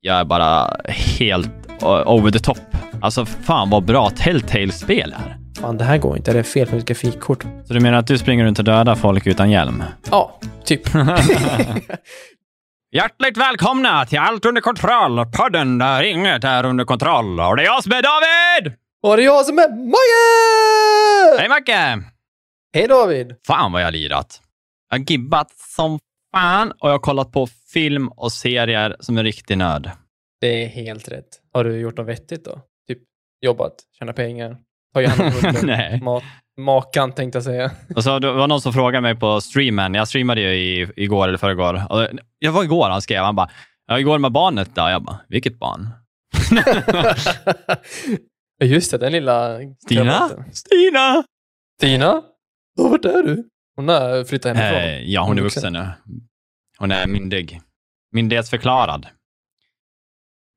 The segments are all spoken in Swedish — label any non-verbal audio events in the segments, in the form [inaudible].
jag är bara helt uh, over the top. Alltså fan vad bra Telltale-spel är. Fan, det här går inte. Det är fel på mitt grafikkort. Så du menar att du springer runt och dödar folk utan hjälm? Ja, typ. [laughs] Hjärtligt välkomna till Allt under kontroll, podden där inget är under kontroll. Och det är jag som är David! Och det är jag som är Mange! Hej Macke! Hej David! Fan vad jag har lirat. Jag har gibbat som fan och jag har kollat på film och serier som en riktig nörd. Det är helt rätt. Har du gjort något vettigt då? Typ jobbat, tjänat pengar, tagit hand om hunden, [laughs] mat, makan tänkte jag säga. Och så det var någon som frågade mig på streamen. Jag streamade ju i, igår eller förrgår. Och jag var igår han skrev. Han bara, igår med barnet då. Jag bara, vilket barn? [laughs] Just det, den lilla... Stina? kravatten. Stina! Stina? Oh, vart är du? Hon har flyttat hemifrån. Eh, ja, hon är vuxen nu. Hon är myndig. Myndighetsförklarad.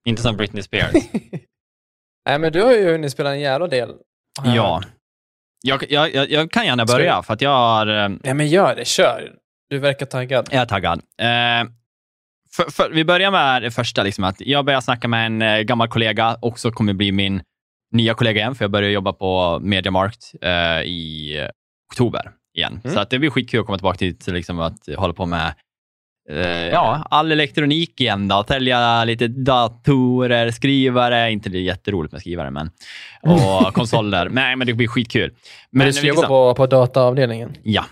Inte som Britney Spears. [laughs] Nej, men du har ju hunnit spela en jävla del. ja. Jag, jag, jag, jag kan gärna börja, för att jag har... eh, Nej, men gör det. Kör. Du verkar taggad. Jag är taggad. Eh, för, för, vi börjar med det första, liksom, att jag börjar snacka med en eh, gammal kollega, också kommer bli min nya kollega igen, för jag börjar jobba på Mediamarkt eh, i eh, oktober igen. Mm. Så att det blir skitkul att komma tillbaka till, till liksom, att hålla på med eh, ja, all elektronik igen. Då. Sälja lite datorer, skrivare, inte det är jätteroligt med skrivare, men [laughs] och konsoler. Nej, men det blir skitkul. Men du ska jobba på, på dataavdelningen? Ja.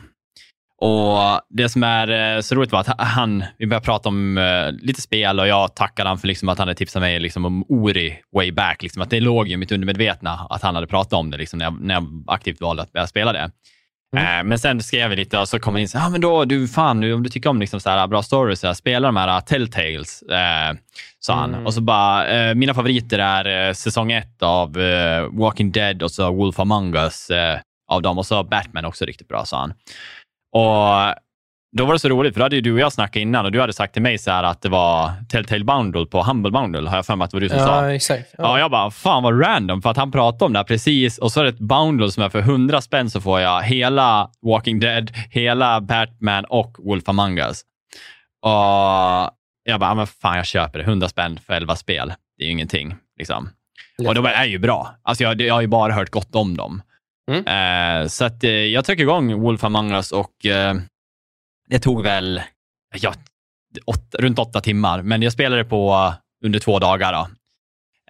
Och det som är eh, så roligt var att han, vi började prata om eh, lite spel och jag tackade han för liksom att han hade tipsat mig liksom om Ori way back. Liksom att det låg i mitt undermedvetna att han hade pratat om det liksom när, jag, när jag aktivt valde att börja spela det. Mm. Eh, men sen skrev vi lite och så kom han in så ah, men då, du fan, om du tycker om liksom så här bra stories, så här, spela de här uh, Telltales, eh, sa han. Mm. Och så bara, eh, mina favoriter är eh, säsong ett av eh, Walking Dead och så Wolf Among Us eh, av dem och så Batman också riktigt bra, sa han. Och då var det så roligt, för då hade ju du och jag snackat innan och du hade sagt till mig så här att det var Telltale Bundle på Humble Bundle, har jag för mig att det var du som sa. Ja, exakt. Ja, jag bara, fan vad random, för att han pratade om det här precis och så är det ett bundle som är för 100 spänn så får jag hela Walking Dead, hela Batman och Wolf Among Us. Och jag bara, men fan jag köper det, 100 spänn för 11 spel. Det är ju ingenting. Liksom. Och de är ju bra. Alltså jag, jag har ju bara hört gott om dem. Mm. Eh, så att, eh, jag tryckte igång Wolf Among Us och eh, det tog väl ja, åtta, runt åtta timmar, men jag spelade på eh, under två dagar. Då.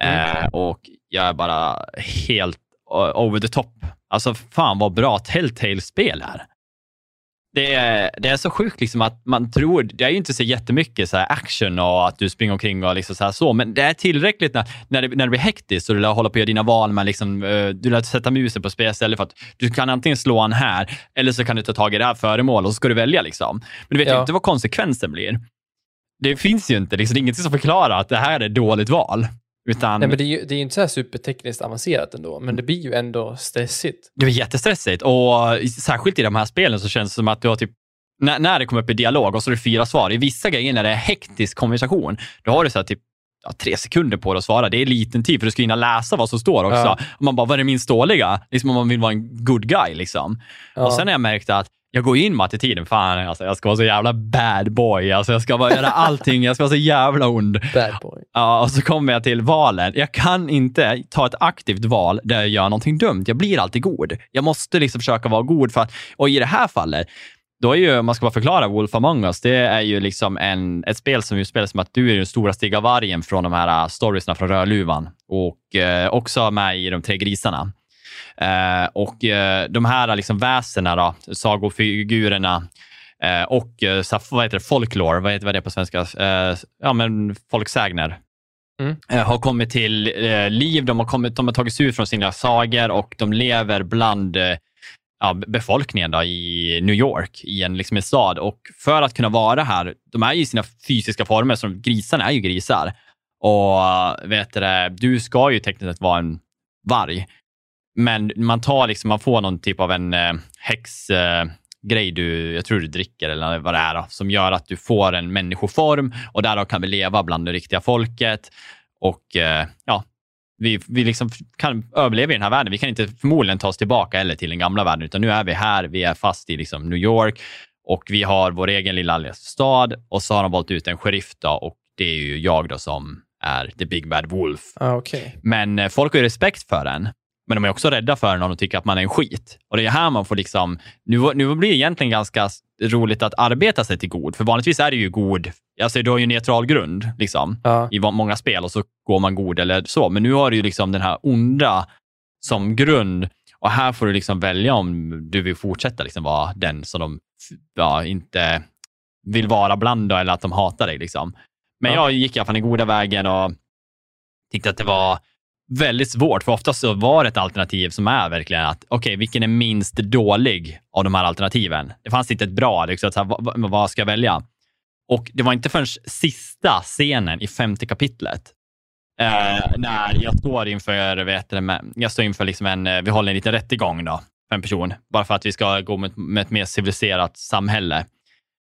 Eh, och jag är bara helt eh, over the top. Alltså fan vad bra Telltale-spel är. Det är, det är så sjukt liksom att man tror, det är ju inte så jättemycket så action och att du springer omkring och liksom så, här så men det är tillräckligt när, när, det, när det blir hektiskt och du lär hålla på att göra dina val, med liksom, eh, du lär sätta musen på spelstället för att du kan antingen slå han här eller så kan du ta tag i det här föremålet och så ska du välja. Liksom. Men du vet ju Ja. inte vad konsekvensen blir. Det finns ju inte, liksom, det är ingenting som förklarar att det här är ett dåligt val. Utan Nej, men det är ju det är inte så här supertekniskt avancerat ändå, men det blir ju ändå stressigt. Det är jättestressigt och särskilt i de här spelen så känns det som att du har typ när, när det kommer upp i dialog och så är det fyra svar. I vissa grejer när det är hektisk konversation, då har du så här typ ja, tre sekunder på dig att svara. Det är liten tid för du ska hinna läsa vad som står också. Ja. Man bara, vad är min ståliga? Liksom om man vill vara en good guy. Liksom. Ja. Och sen har jag märkt att jag går in med attityden, fan alltså, jag ska vara så jävla bad boy. Alltså, jag ska bara göra allting, jag ska vara så jävla ond. Bad boy. Ja, och så kommer jag till valen. Jag kan inte ta ett aktivt val där jag gör någonting dumt. Jag blir alltid god. Jag måste liksom försöka vara god. För att, och i det här fallet, då är ju, om man ska bara förklara Wolf Among Us, det är ju liksom en, ett spel som ju spelas som att du är den stora stiga vargen från de här uh, storiesna från Rödluvan och eh, också med i De tre grisarna. Eh, och eh, de här liksom väsena, då, sagofigurerna eh, och vad heter det, folklore, vad heter det på svenska? Ja, men folksägner. Mm. Har kommit till liv, de har, kommit, de har tagit sig ut från sina sagor och de lever bland ja, befolkningen då, i New York, i en, liksom en stad. Och för att kunna vara här, de är ju i sina fysiska former, som grisarna är ju grisar. Och vet du, du ska ju tekniskt sett vara en varg. Men man tar liksom, man får någon typ av en eh, häx... Eh, du, jag tror du dricker eller vad det är, då, som gör att du får en människoform och därav kan vi leva bland det riktiga folket. Och eh, ja, vi, vi liksom kan överleva i den här världen. Vi kan inte förmodligen ta oss tillbaka eller till den gamla världen, utan nu är vi här. Vi är fast i liksom New York och vi har vår egen lilla stad och så har de valt ut en sheriff då, och det är ju jag då som är The Big Bad Wolf. Ah, okej. Men eh, folk har ju respekt för den. Men de är också rädda för om de tycker att man är en skit. Och det är här man får liksom... Nu, nu blir det egentligen ganska roligt att arbeta sig till god. För vanligtvis är det ju god... Alltså du har ju neutral grund liksom, Ja. i många spel och så går man god eller så. Men nu har du ju liksom den här onda som grund. Och här får du liksom välja om du vill fortsätta liksom vara den som de ja, inte vill vara bland då, eller att de hatar dig. Liksom. Men Ja. jag gick i alla fall den goda vägen och tyckte att det var väldigt svårt, för oftast så var det ett alternativ som är verkligen att, okej, vilken är minst dålig av de här alternativen? Det fanns inte ett bra, liksom, så här, vad, vad- ska jag välja? Och det var inte förrän sista scenen i femte kapitlet, eh, när jag står inför, vet du, jag står inför liksom en, eh, vi håller en liten rättegång då, för en person, bara för att vi ska gå med, med ett mer civiliserat samhälle.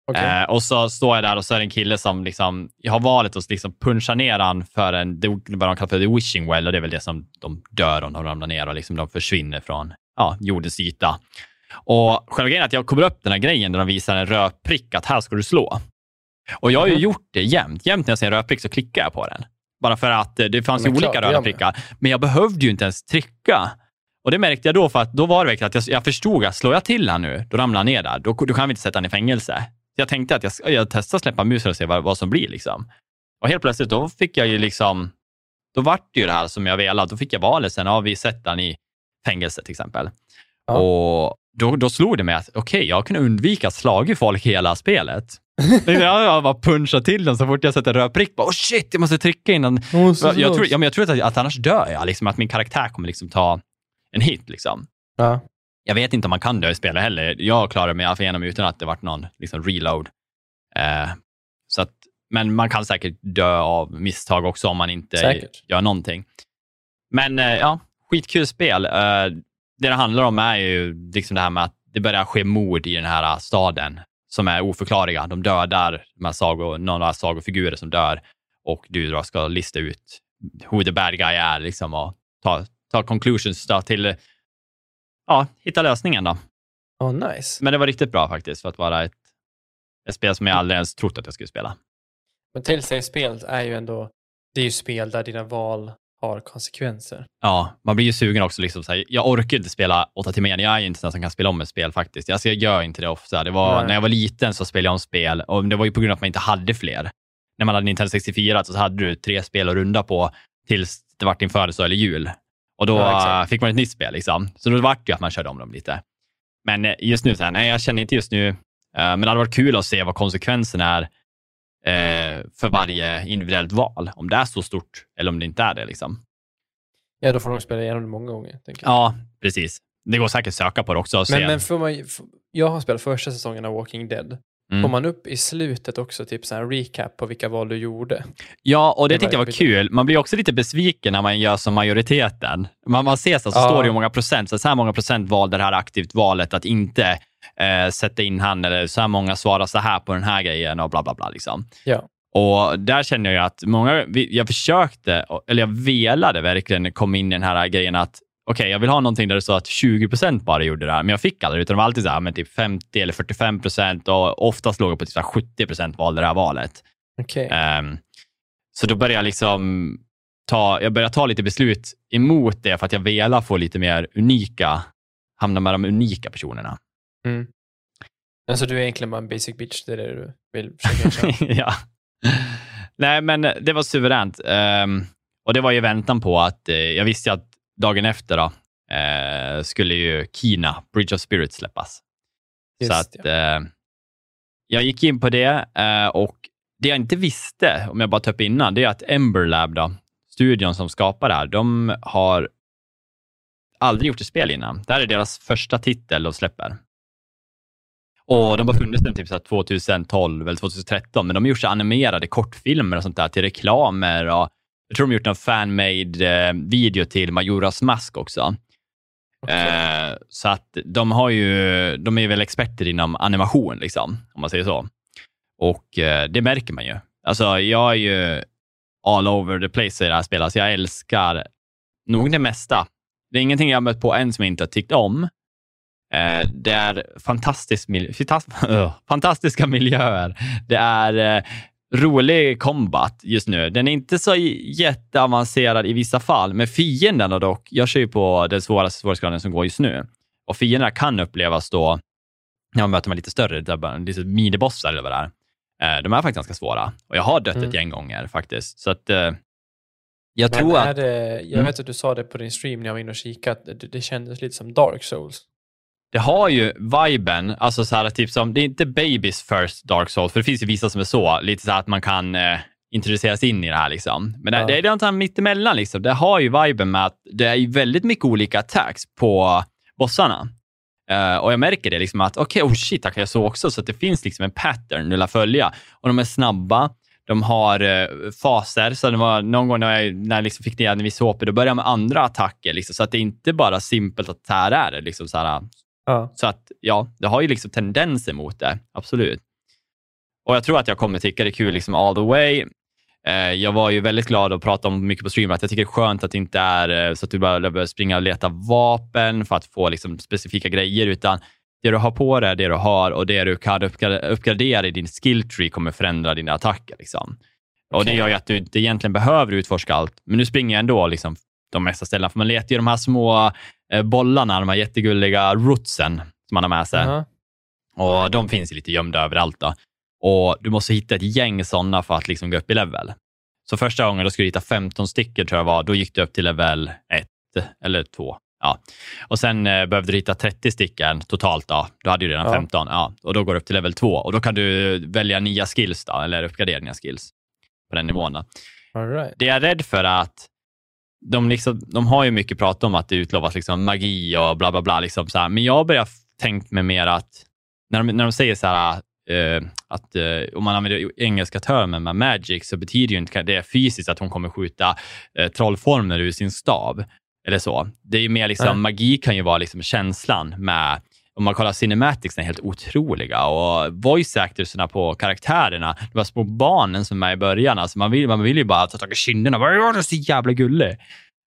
Okej. Eh, och så står jag där och så är det en kille som liksom, jag har valet att liksom puncha ner han för en, det vad de kallar för the wishing well och det är väl det som de dör om de ramlar ner och liksom de försvinner från ja, jordens yta. Och själva grejen är att jag kommer upp den här grejen där de visar en röd prick att här ska du slå. Och jag har ju Mhm. gjort det jämt. Jämt när jag ser en röd prick så klickar jag på den. Bara för att eh, det fanns ju olika klart, röda prickar. Men jag behövde ju inte ens trycka. Och det märkte jag då, för att då var det verkligen att jag, jag förstod att slår jag till han nu, då ramlar han ner där. Då, då kan vi inte sätta han i fängelse. Jag tänkte att jag, jag testar släppa musen och se vad, vad som blir. Liksom. Och helt plötsligt, då fick jag ju liksom, då vart det ju det här som jag velat. Då fick jag valet sen, ja, vi sätter han i fängelse till exempel. Ja. Och då, då slog det mig att okej, jag kunde undvika att slaga folk hela spelet. [laughs] jag, bara puncha till dem så fort jag sätter röd prick. Bara, oh shit, jag måste trycka innan. Oh, så Jag, tror, ja, men jag tror att, att annars dör jag, liksom, att min karaktär kommer liksom ta en hit. Liksom. Ja. Jag vet inte om man kan dö i spelet heller. Jag klarade mig igenom utan att det varit någon liksom, reload. Eh, så att, men man kan säkert dö av misstag också om man inte Säkert. gör någonting. Men eh, ja, skitkul spel. Eh, det det handlar om är ju liksom det här med att det börjar ske mord i den här staden som är oförklarliga. De dödar de här sago, några sagofigurer som dör och du då ska lista ut who the bad guy är liksom, och ta, ta conclusions till ja, hitta lösningen. då. Oh, nice. Men det var riktigt bra faktiskt för att vara ett, ett spel som jag aldrig ens trott att jag skulle spela. Men Telltale-spel är ju ändå, det är ju spel där dina val har konsekvenser. Ja, man blir ju sugen också. Liksom, så här, jag orkar inte spela åtta timmar igen. Jag är ju inte sån som kan spela om ett spel faktiskt. Alltså, jag gör inte det ofta. Det var, Nej. när jag var liten så spelade jag om spel och det var ju på grund av att man inte hade fler. När man hade Nintendo 64 så hade du tre spel att runda på tills det vart din födelsedag eller jul. Och då Ja, äh, fick man ett nytt spel. Liksom. Så då vart det ju att man körde om dem lite. Men eh, just nu, så här, nej, jag känner inte just nu. eh, men det hade varit kul att se vad konsekvensen är eh, för varje individuellt val. Om det är så stort eller om det inte är det. Liksom. Ja, då får de spela igenom det många gånger. Ja, precis. Det går säkert att söka på det också. Men, men får man, jag har spelat första säsongen av Walking Dead. Mm. Får man upp i slutet också typ så här recap på vilka val du gjorde? Ja, och det Det tyckte jag var kul. Man blir också lite besviken när man gör som majoriteten. Man, man ser så, så Ja. står det hur många procent, så, så här många procent valde det här aktivt valet att inte eh, sätta in han eller så här många svarar så här på den här grejen och bla bla bla. Liksom. Ja. Och där känner jag att många, jag försökte, eller jag velade verkligen komma in i den här grejen att okej, jag vill ha någonting där det står att 20 procent bara gjorde det här, men jag fick aldrig, utan det var alltid så här, men typ 50 eller 45 procent och oftast låg jag på typ så här 70 procent valde det här valet. Okej. Ehm, så då började jag liksom ta, jag började ta lite beslut emot det för att jag velar få lite mer unika, hamna med de unika personerna. Mm. Alltså du är egentligen bara en basic bitch, det är det du vill försöka [laughs] ja. Nej, men det var suveränt. Ehm, och det var i väntan på att, eh, jag visste ju att dagen efter då, eh, skulle ju Kina, Bridge of Spirits, släppas. Just så att eh, jag gick in på det eh, och det jag inte visste, om jag bara tar upp innan, det är att Ember Lab, då, studion som skapar det här, de har aldrig gjort ett spel innan. Det här är deras första titel de släpper. Och de har funnits sedan typ så här 2012 eller 2013, men de har gjort så animerade kortfilmer och sånt där till reklamer. Och jag tror de gjort en fan-made eh, video till Majoras mask också. Okej. Eh, så att de har ju, de är väl experter inom animation, liksom, om man säger så. Och eh, det märker man ju. Alltså, jag är ju all over the place i det här spelet. Alltså, jag älskar nog det mesta. Det är ingenting jag har mött på än som jag inte har tyckt om. Eh, det är fantastisk mil- [laughs] fantas- [laughs] fantastiska miljöer. Det är eh, rolig combat just nu. Den är inte så jätteavancerad i vissa fall, men fienderna dock. Jag kör ju på den svåraste svårighetsgraden som går just nu och fienderna kan upplevas då när man möter med lite större, lite minibossar eller vad det är. Eh, de är faktiskt ganska svåra och jag har dött mm. ett gäng gånger faktiskt. Så att, eh, jag Men tror att... Det, jag mm. vet att du sa det på din stream när jag var inne och kikade, det, det kändes lite som Dark Souls. Det har ju viben, alltså så här, typ som, det är inte Babys first Dark Souls, för det finns ju vissa som är så, lite så att man kan eh, introduceras in i det här. Liksom. Men ja. det, det är någonting mittemellan. Liksom. Det har ju viben med att det är väldigt mycket olika attacks på bossarna. Uh, och jag märker det, liksom att okej, okay, oh shit, här kan jag så också. Så att det finns liksom en pattern du vill följa. Och de är snabba. De har uh, faser. Så det var någon gång när jag, när jag liksom fick ner en viss HP, då började jag med andra attacker. Liksom, så att det är inte bara simpelt att här är det. Liksom, så, här, ja. så att ja, det har ju liksom tendenser mot det. Absolut. Och jag tror att jag kommer tycka det är kul liksom all the way. Eh, jag var ju väldigt glad att prata om mycket på stream, att jag tycker det är skönt att det inte är eh, så att du bara behöver springa och leta vapen för att få liksom specifika grejer, utan det du har på dig, det du har och det du kan uppgradera i din skill tree kommer förändra dina attacker. Liksom. Okay. Och Det gör ju att du inte egentligen behöver utforska allt, men nu springer jag ändå liksom de mesta ställena, för man letar ju de här små bollarna, de här jättegulliga rootsen som man har med sig. Uh -huh. Och De finns lite gömda överallt. Då. Och Du måste hitta ett gäng sådana för att liksom gå upp i level. Så första gången då skulle du hitta 15 stycken, tror jag var, då gick du upp till level 1 eller 2. Ja. Och sen eh, behövde du hitta 30 stycken totalt. Då, då hade du redan ja. 15. Ja. Och Då går du upp till level 2 och då kan du välja nya skills då, eller uppgradera dina skills på den nivån. Right. Det jag är rädd för är att de, liksom, de har ju mycket prat om att det utlovas liksom magi och bla bla bla. Liksom så här. Men jag börjar tänkt mig mer att när de, när de säger så här, eh, att eh, om man använder engelska termer med magic så betyder ju inte det fysiskt att hon kommer skjuta eh, trollformer ur sin stav. Eller så. Det är ju mer liksom, mm. magi kan ju vara liksom känslan med om man kollar cinematics är helt otroliga och voice actorsna på karaktärerna, de var små barnen som är med i början. Alltså man, vill, man vill ju bara ta tag i kinderna bara ja, det är så jävla gullig”.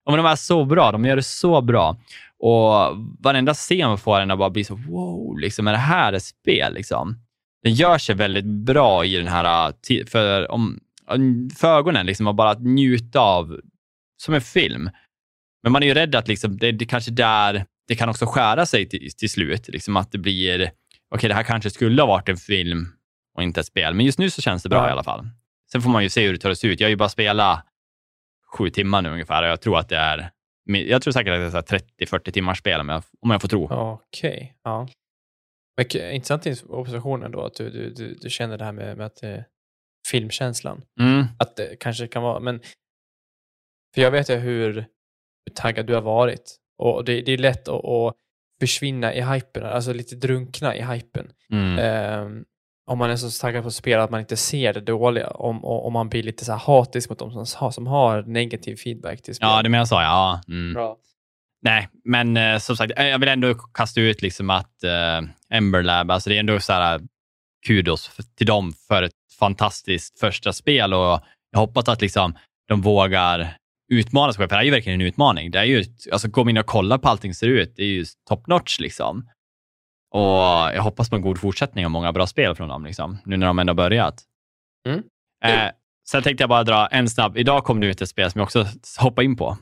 Och de är så bra. De gör det så bra. Och varenda scen får en att bara bli så wow, liksom, är det här ett spel? Liksom? den gör sig väldigt bra i den här, äh, för, om, för ögonen, liksom, att bara njuta av, som en film. Men man är ju rädd att liksom, det, det kanske där, det kan också skära sig till, till slut. Liksom att det blir, okej, okay, det här kanske skulle ha varit en film och inte ett spel. Men just nu så känns det bra ja. i alla fall. Sen får man ju se hur det tar sig ut. Jag har ju bara spelat sju timmar nu ungefär och jag tror att det är jag tror säkert att det är 30-40 timmars spel om jag, om jag får tro. Okej. Okay. Ja. Men, intressant oppositionen då, att du, du, du, du känner det här med, med att, eh, filmkänslan. Mm. Att det kanske kan vara, men för jag vet ju hur taggad du har varit och det, det är lätt att, att, försvinna i hypen, alltså lite drunkna i hypen. Mm. Um, om man är så taggad på att spela att man inte ser det dåliga, om, om man blir lite så här hatisk mot de som, som har negativ feedback till spel. Ja, det menar jag så, ja. Mm. Bra. Nej, men eh, som sagt, jag vill ändå kasta ut liksom att eh, Ember Lab, alltså det är ändå så här, kudos till dem för ett fantastiskt första spel och jag hoppas att liksom, de vågar utmana sig, för det är ju verkligen en utmaning. Det är ju, alltså, gå in och kolla på allting ser ut, det är ju top notch. Liksom. Och jag hoppas på en god fortsättning och många bra spel från dem, liksom, nu när de ändå börjat. Mm. Eh, sen tänkte jag bara dra en snabb. Idag kom det ut ett spel som jag också hoppade in på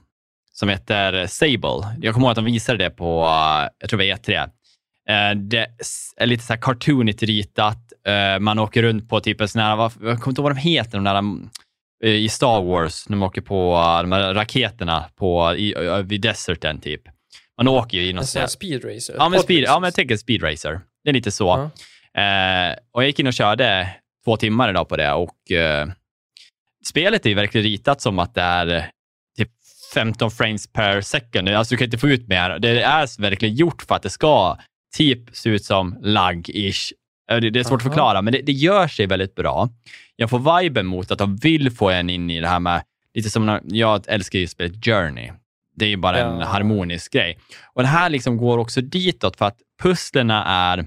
som heter Sable. Jag kommer ihåg att de visade det på, jag tror det var E3. Eh, det är lite så här cartoonigt ritat. Eh, man åker runt på typ en sån här, jag kommer inte ihåg vad de heter, de där eh, i Star Wars, när man åker på de här raketerna på, i, vid deserten typ. Man åker ju i något sånt. Speed racer? Ja, men, speed, ja, men jag tänker speed racer. Det är lite så. Uh -huh. eh, och jag gick in och körde två timmar idag på det och eh, spelet är ju verkligen ritat som att det är 15 frames per second. Alltså du kan inte få ut mer. Det är verkligen gjort för att det ska typ se ut som lag-ish. Det är svårt Aha. att förklara, men det, det, gör sig väldigt bra. Jag får viben mot att de vill få en in i det här med, lite som när, jag älskar ju spelet Journey. Det är ju bara ja. en harmonisk grej. Och det här liksom går också ditåt för att pusslerna är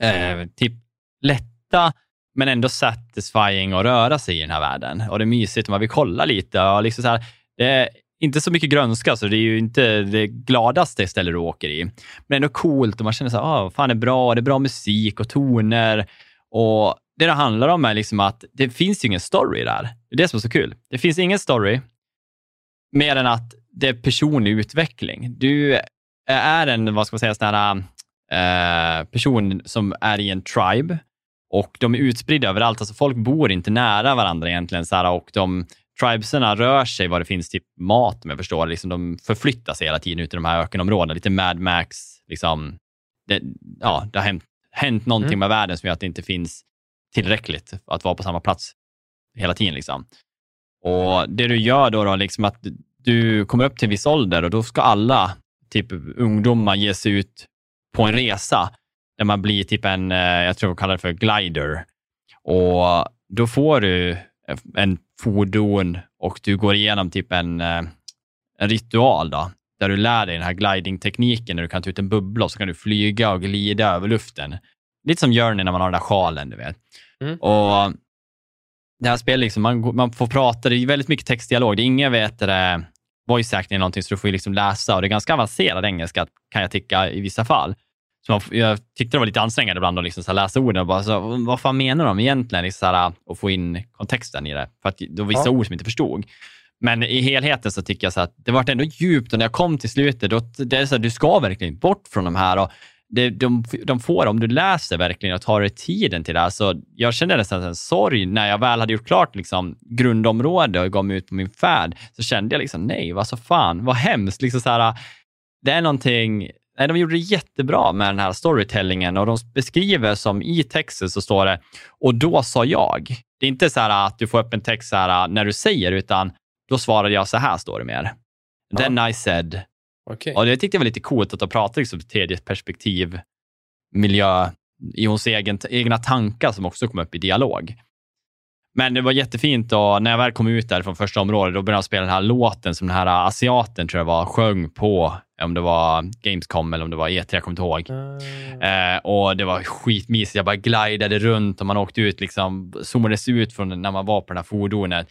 eh, typ lätta, men ändå satisfying att röra sig i den här världen. Och det är mysigt man vill kolla lite. Och liksom så här, det inte så mycket grönska, så det är ju inte det gladaste stället du åker i. Men ändå coolt och man känner så här, ah, fan det är bra, det är bra musik och toner. Och det det handlar om är liksom att det finns ju ingen story där. Det är det som är så kul. Det finns ingen story mer än att det är personlig utveckling. Du är en, vad ska man säga, sån här, eh, person som är i en tribe och de är utspridda överallt. Alltså folk bor inte nära varandra egentligen så här, och de tribeserna rör sig var det finns typ mat, om jag förstår. Liksom, de förflyttar sig hela tiden ut i de här ökenområdena. Lite Mad Max. Liksom, det, ja, det har hänt, hänt någonting Mm. med världen som gör att det inte finns tillräckligt att vara på samma plats hela tiden. Liksom. Och Det du gör då, då liksom att du kommer upp till en viss ålder och då ska alla typ ungdomar ge sig ut på en resa där man blir typ en, eh, jag tror de kallar det för glider. Och då får du en fordon och du går igenom typ en, eh, en ritual då, där du lär dig den här gliding-tekniken när du kan ta ut en bubbla och så kan du flyga och glida över luften. Lite som Journey när man har den där sjalen, du vet. Mm. Och det här spelet, liksom, man, man får prata, det är väldigt mycket textdialog. Det är inga vet det, voice acting eller någonting, så du får liksom läsa och det är ganska avancerad engelska kan jag tycka i vissa fall. Man, jag tyckte det var lite ansträngande ibland att liksom så läsa orden och bara, så, vad fan menar de egentligen? Liksom så här, och få in kontexten i det. För att det var vissa Ja. ord som jag inte förstod. Men i helheten så tycker jag så att det var ändå djupt och när jag kom till slutet, då, det är så här, du ska verkligen bort från de här. Och det, de, de får, om du läser verkligen och tar dig tiden till det här, så jag kände nästan en sorg när jag väl hade gjort klart liksom, grundområde och gav mig ut på min färd, så kände jag liksom, nej, vad så fan, vad hemskt. Liksom så här, det är någonting, nej, de gjorde det jättebra med den här storytellingen och de beskriver som i texten så står det, och då sa jag. Det är inte så här att du får upp en text så här, när du säger, utan då svarade jag så här, står det mer. Ja. Then I said. Okej. Och det tyckte jag var lite coolt att de pratade liksom tredje perspektiv, miljö, i hons egen, egna tankar som också kom upp i dialog. Men det var jättefint och när jag väl kom ut där från första området, då började jag spela den här låten som den här asiaten, tror jag var, sjöng på, om det var Gamescom eller om det var E3, jag kommer inte ihåg. Ah. Eh, och det var skitmysigt. Jag bara glidade runt och man åkte ut, liksom, zoomades ut från när man var på det här fordonet.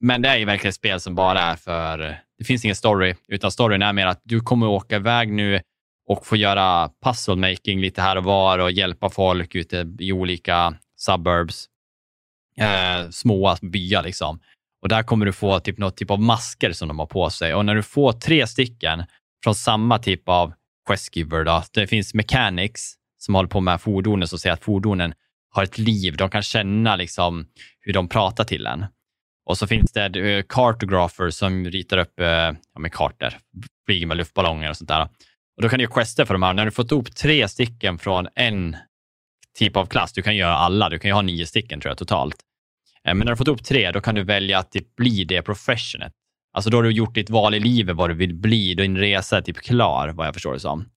Men det är ju verkligen ett spel som bara är för... Det finns ingen story, utan storyn är mer att du kommer åka iväg nu och få göra puzzle making lite här och var och hjälpa folk ute i olika suburbs. Eh, små byar liksom. Och där kommer du få typ något typ av masker som de har på sig. Och när du får tre stycken från samma typ av questgiver, då, det finns mechanics som håller på med fordonen som säger att fordonen har ett liv. De kan känna liksom hur de pratar till en. Och så finns det eh, kartografer cartographer som ritar upp eh, ja, med kartor, flyger med luftballonger och sånt där. Och då kan du göra quester för de här. När du fått ihop tre stycken från en typ av klass, du kan göra alla, du kan ju ha nio stycken tror jag totalt. Eh, men när du fått ihop tre, då kan du välja att typ bli det professionet. Alltså då har du gjort ditt val i livet, vad du vill bli. Din resa är typ klar, vad jag förstår det som.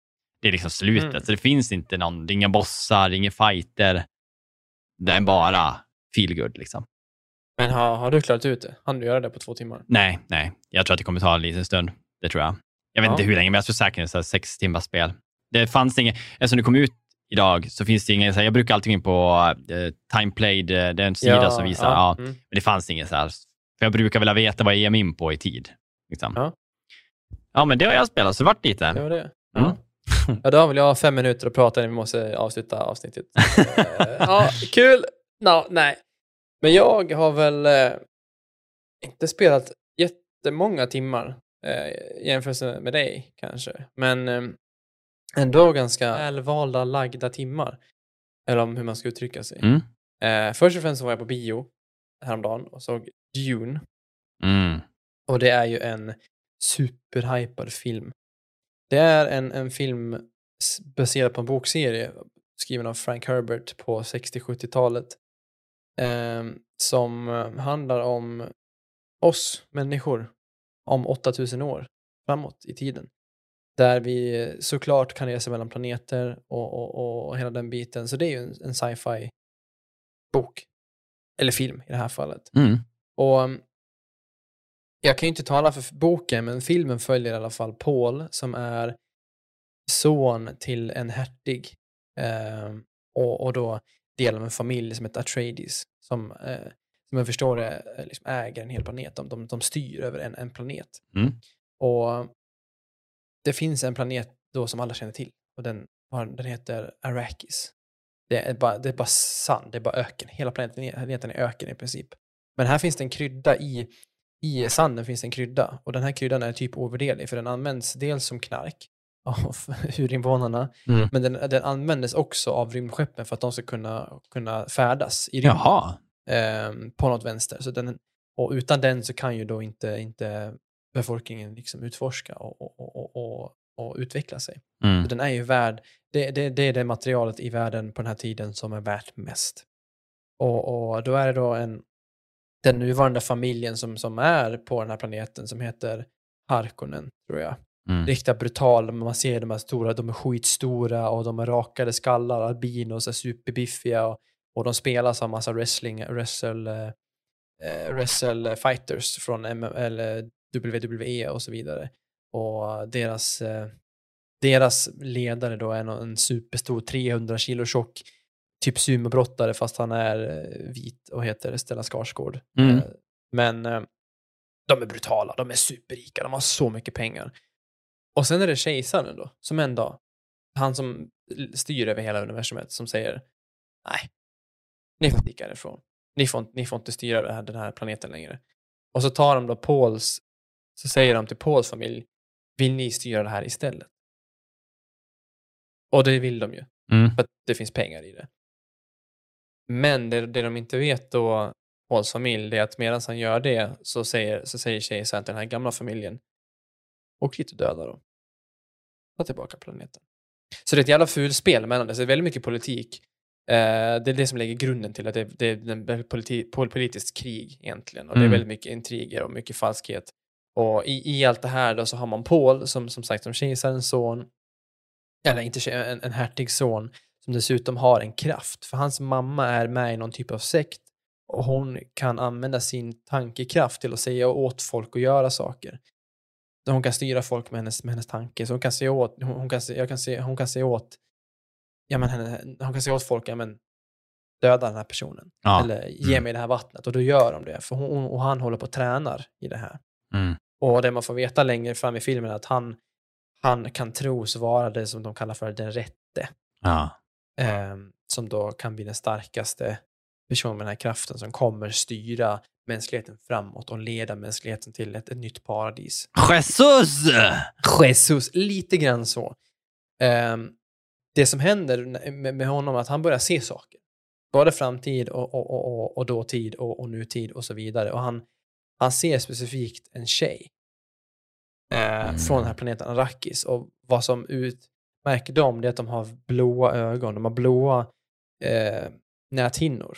Det är liksom slutet. Mm. Så det finns inte någon, det är inga bossar, inga fighter. Det är bara feel good liksom. Men har, har du klarat ut det? Han du göra det på två timmar? Nej, nej. Jag tror att det kommer ta en liten stund. Det tror jag. Jag vet Ja. inte hur länge, men jag tror säkert så här sex timmars spel. Det fanns inget, eftersom det kom ut idag så finns det ingen, så här, jag brukar alltid gå in på uh, Time Played, eh, det är en sida som visar, ja. mm. men det fanns inget så här. För jag brukar vilja veta vad jag ger mig in på i tid. Liksom. Ja. ja, men det har jag spelat, så det vart lite. Det var det. Mm. Ja. ja, då har väl jag fem minuter att prata innan vi måste avsluta avsnittet. [laughs] Eh, ja, kul! No, nej. Men jag har väl eh, inte spelat jättemånga timmar eh, i jämförelse med dig kanske. Men eh, ändå ganska välvalda, lagda timmar. Eller om hur man ska uttrycka sig. Mm. Eh, först och främst så var jag på bio häromdagen och såg Dune. Mm. Och det är ju en superhypad film. Det är en, en film baserad på en bokserie skriven av Frank Herbert på 60-70-talet. ehm, som eh, handlar om oss människor om 8000 år framåt i tiden. Där vi såklart kan resa mellan planeter och, och, och hela den biten. Så det är ju en, en sci-fi bok. Eller film i det här fallet. Mm. Och um, jag kan ju inte tala för boken, men filmen följer i alla fall Paul som är son till en hertig eh, och, och då del av en familj som heter Atreides som, eh, som jag förstår det, eh, liksom äger en hel planet. De, de, de styr över en, en planet. Mm. Och det finns en planet då som alla känner till och den, den heter Arrakis. Det är bara, det är bara sand, det är bara öken. Hela planeten planeten är öken i princip. Men här finns det en krydda i, i sanden finns en krydda. Och den här kryddan är typ ovärderlig för den används dels som knark av [laughs] urinvånarna. Mm. Men den, den användes också av rymdskeppen för att de ska kunna, kunna färdas i rymden ehm, på något vänster. Så den, och utan den så kan ju då inte, inte befolkningen liksom utforska och, och, och, och, och, och utveckla sig. Mm. Så den är ju värd, det, det, det är det materialet i världen på den här tiden som är värt mest. Och, och då är det då en, den nuvarande familjen som, som är på den här planeten som heter Harkonnen, tror jag. Mm. Riktigt brutal, man ser de här stora, de är skitstora och de har rakade skallar, albinos är superbiffiga och, och de spelas av massa wrestling, wrestle, eh, wrestle fighters från M- eller WWE och så vidare. Och deras, eh, deras ledare då är nå- en superstor 300 kilo tjock typ sumobrottare fast han är eh, vit och heter Stellan Skarsgård. Mm. Eh, Men eh, de är brutala, de är superrika, de har så mycket pengar. Och sen är det kejsaren då, som en dag, han som styr över hela universumet, som säger nej, ni får sticka härifrån. Ni får, inte- ni får inte styra den här planeten längre. Och så tar de då Pauls, så säger de till Pauls familj, vill ni styra det här istället? Och det vill de ju, Mm. för att det finns pengar i det. Men det, det de inte vet då, Pauls familj, det är att medan han gör det så säger, så säger kejsaren till den här gamla familjen, åk dit och döda dem. Ta tillbaka planeten. Så det är ett jävla fulspel mellan det, så det är väldigt mycket politik. Eh, det är det som lägger grunden till att det, det är väldigt politi, pol- politiskt krig egentligen. Och det är Mm. väldigt mycket intriger och mycket falskhet. Och i, i allt det här då så har man Paul som som sagt som kejsarens son, eller inte en, en hertigs son, som dessutom har en kraft. För hans mamma är med i någon typ av sekt och hon kan använda sin tankekraft till att säga åt folk att göra saker. Hon kan styra folk med hennes, med hennes tanke. Så hon kan säga åt, hon, kan, jag kan se, hon kan säga åt, ja men henne, hon kan säga åt folk, ja men döda den här personen. Ja. Eller ge Mm. mig det här vattnet. Och då gör de det. För hon, och han håller på och tränar i det här. Mm. Och det man får veta längre fram i filmen är att han, han kan tros vara det som de kallar för den rätte. Ja. Ehm, som då kan bli den starkaste personen med den här kraften som kommer styra mänskligheten framåt och leda mänskligheten till ett, ett nytt paradis. Jesus! Jesus, lite grann så. Ehm, det som händer med, med honom är att han börjar se saker. Både framtid och, och, och, och, och dåtid och, och nutid och så vidare. Och han, han ser specifikt en tjej eh, Mm. från den här planeten Arrakis. Och vad som utmärker dem det är att de har blåa ögon. De har blåa eh, näthinnor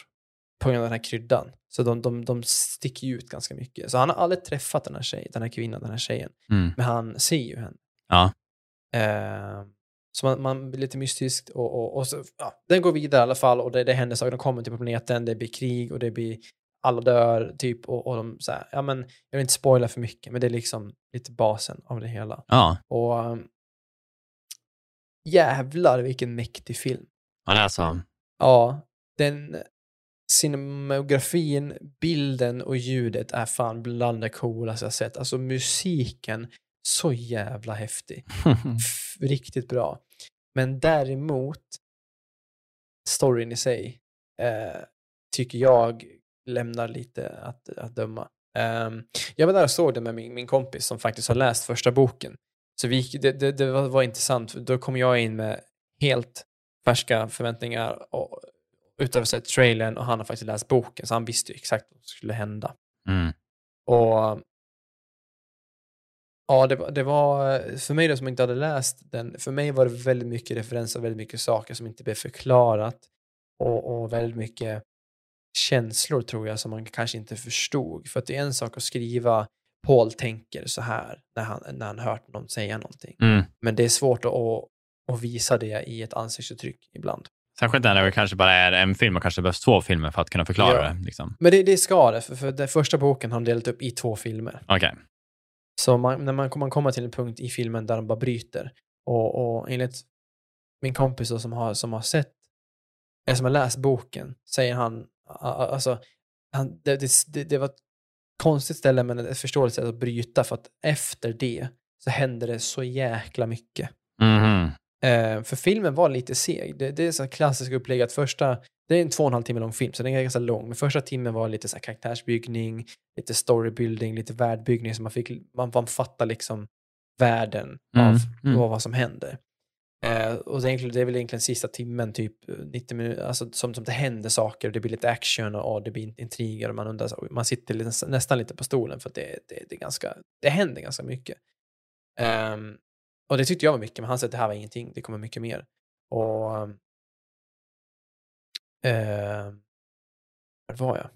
på grund av den här kryddan. Så de, de, de sticker ut ganska mycket. Så han har aldrig träffat den här tjejen, den här kvinnan, den här tjejen. Mm. Men han ser ju henne. Ja. Eh, så man, man blir lite mystiskt och, och, och så, ja, den går vidare i alla fall och det, det händer saker. De kommer till planeten, det blir krig och det blir alla dör typ och, och de så här, ja men jag vill inte spoila för mycket men det är liksom lite basen av det hela. Ja. Och um, jävlar vilken mäktig film. Ja, det är så. Ja, den cinemografin, bilden och ljudet är fan bland det coolaste jag sett. Alltså musiken, så jävla häftig. [laughs] Riktigt bra. Men däremot, storyn i sig, eh, tycker jag lämnar lite att, att döma. Ehm, jag var där och såg det med min, min kompis som faktiskt har läst första boken. Så vi, det, det, det var, var intressant, då kom jag in med helt färska förväntningar och, utöver sett trailern och han har faktiskt läst boken så han visste ju exakt vad som skulle hända. Mm. Och ja, det, var- det var, för mig då som inte hade läst den, för mig var det väldigt mycket referenser, väldigt mycket saker som inte blev förklarat och, och väldigt mycket känslor tror jag som man kanske inte förstod. För att det är en sak att skriva Paul tänker så här när han, när han hört någon säga någonting. Mm. Men det är svårt att, att, visa det i ett ansiktsuttryck ibland. Särskilt när det kanske bara är en film och kanske behövs två filmer för att kunna förklara Ja. det. Liksom. Men det, det ska det, för, för den första boken har de delat upp i två filmer. Okej. Så man, när man, man kommer till en punkt i filmen där de bara bryter. Och, och enligt min kompis då som har, som har sett, eller som har läst boken, säger han, alltså, han, det, det, det, var konstigt ställe men ett förståeligt sätt att bryta för att efter det så händer det så jäkla mycket. Mhm. Eh, för filmen var lite seg. Det, det är så klassiskt upplägg att första, det är en två och en halv timme lång film, så den är ganska lång. Men första timmen var lite så karaktärsbyggning, lite storybuilding, lite världbyggning, så man fick, man, man fattar liksom världen Mm, av mm. vad som händer. Eh, och det är, egentligen, det är väl egentligen sista timmen, typ eh, 90 minuter, alltså som, som det händer saker, och det blir lite action och, och det blir intriger och man undrar, man sitter lite, nästan lite på stolen för att det, det, det är ganska, det händer ganska mycket. Ehm, och det tyckte jag var mycket, men han sa att det här var ingenting, det kommer mycket mer. Och... Uh, var jag?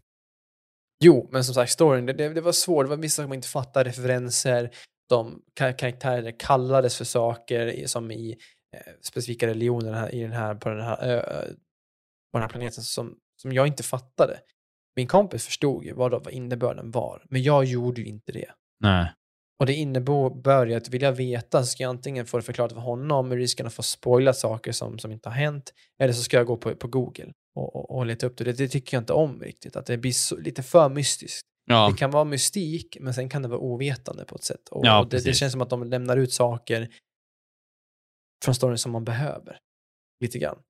Jo, men som sagt, storyn, det, det, det var svårt, det var vissa som inte fattade referenser, de karaktärer kallades för saker som i specifika religioner här, i den här, på, den här, ö, på den här planeten som, som jag inte fattade. Min kompis förstod ju vad, vad innebörden var, men jag gjorde ju inte det. Nej. Och det innebär ju att vill jag veta så ska jag antingen få det förklarat för honom med risken att få spoila saker som, som inte har hänt, eller så ska jag gå på, på Google och, och, och leta upp det. det. Det tycker jag inte om riktigt, att det blir så, lite för mystiskt. Ja, Det kan vara mystik, men sen kan det vara ovetande på ett sätt. Och, Ja, och det, det känns som att de lämnar ut saker från storyn som man behöver. Lite grann.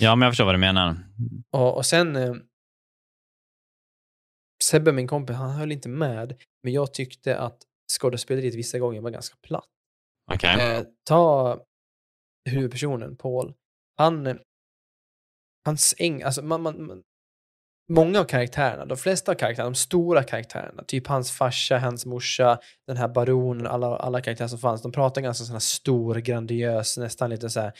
ja, men jag förstår vad du menar. Och, och sen... Eh, Sebbe, min kompis, han höll inte med, men jag tyckte att skådespeleriet vissa gånger var ganska platt. Okej. Eh, ta huvudpersonen, Paul. Han... eh, Hans äng... Alltså man, man, många av karaktärerna, de flesta av karaktärerna, de stora karaktärerna, typ hans farsa, hans morsa, den här baronen, alla, alla karaktärer som fanns, de pratar ganska sån här stor, grandiös, nästan lite så här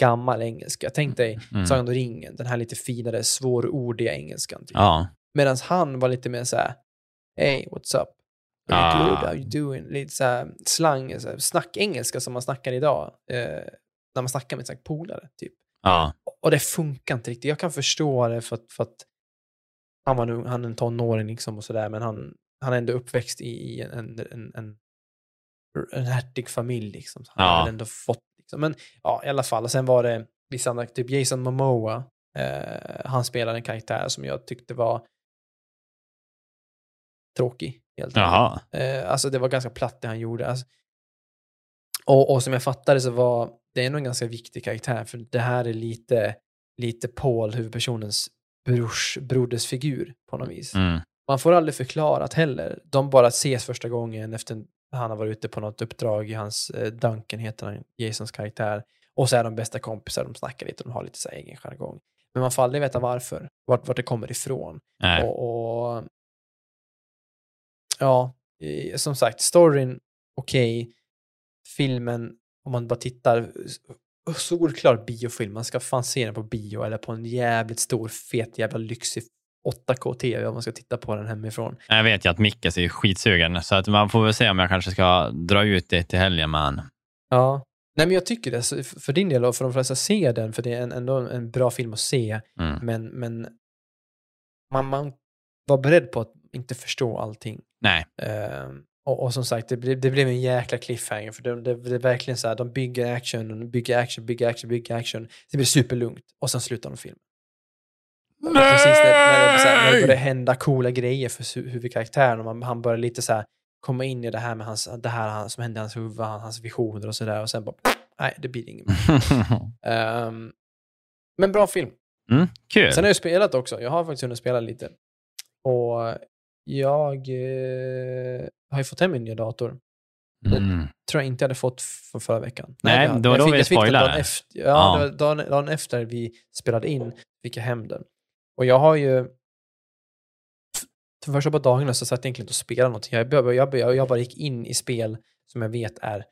gammal engelska. Tänk dig Mm. Sagan om ringen, den här lite finare, svårordiga engelskan. Typ. Ja. Medan han var lite mer så här, hey, what's up? Ah. good? How you doing? Lite så här slang, så här, snackengelska som man snackar idag. Eh, när man snackar med polare, typ. Ja. Och det funkar inte riktigt. Jag kan förstå det för att, för att han, var nu, han är en tonåring liksom och sådär, men han, han är ändå uppväxt i, en, en, en, en, en hertig familj liksom. Så han Ja. har ändå fått, liksom. Men ja, i alla fall. Och sen var det vissa andra, typ Jason Momoa, eh, han spelade en karaktär som jag tyckte var tråkig. Helt. Jaha. Eh, alltså det var ganska platt det han gjorde. Alltså, och, och som jag fattade så var det är nog en ganska viktig karaktär för det här är lite, lite Paul, huvudpersonens brors, brodersfigur på något vis. Mm. Man får aldrig förklarat heller. De bara ses första gången efter han har varit ute på något uppdrag i hans, eh, Duncan heter han, Jasons karaktär. Och så är de bästa kompisar, de snackar lite, de har lite så här egen jargong. Men man får aldrig veta varför, vart, vart det kommer ifrån. Och, och ja, som sagt, storyn okej. Filmen, om man bara tittar, solklar biofilm. Man ska fan se den på bio eller på en jävligt stor, fet, jävla lyxig 8K-TV om man ska titta på den hemifrån. Jag vet ju att Micke är skitsugen, så att man får väl se om jag kanske ska dra ut det till helgen med han. Ja. Nej men jag tycker det, för din del och för de flesta, se den, för det är en, ändå en bra film att se. Mm. Men, men man, man var beredd på att inte förstå allting. Nej. Ehm, och, och som sagt, det, det blev en jäkla cliffhanger. För det, det, det är verkligen så här, de bygger action, bygger action, bygger action, bygger action. Det blir superlugnt och sen slutar de filmen. Och Precis när, när, det, så här, när det börjar hända coola grejer för huvudkaraktären och han börjar lite så här komma in i det här med hans, det här som hände i hans huvud, hans visioner och sådär och sen bara, nej, det blir inget mer. [laughs] Ehm, men bra film. mm. Kul. Sen har jag spelat också. Jag har faktiskt hunnit spela lite. Och jag eh, har ju fått hem min nya dator. Mm. tror jag inte jag hade fått för förra veckan. Nej, det var då fick- vi spoilade. dagen Efter, ja, Ja. Det var dagen, dagen efter vi spelade in fick jag hem den. Och jag har ju... För första par dagarna så satt jag egentligen inte och spelade någonting. Jag, jag, jag, jag, jag bara gick in i spel som jag vet är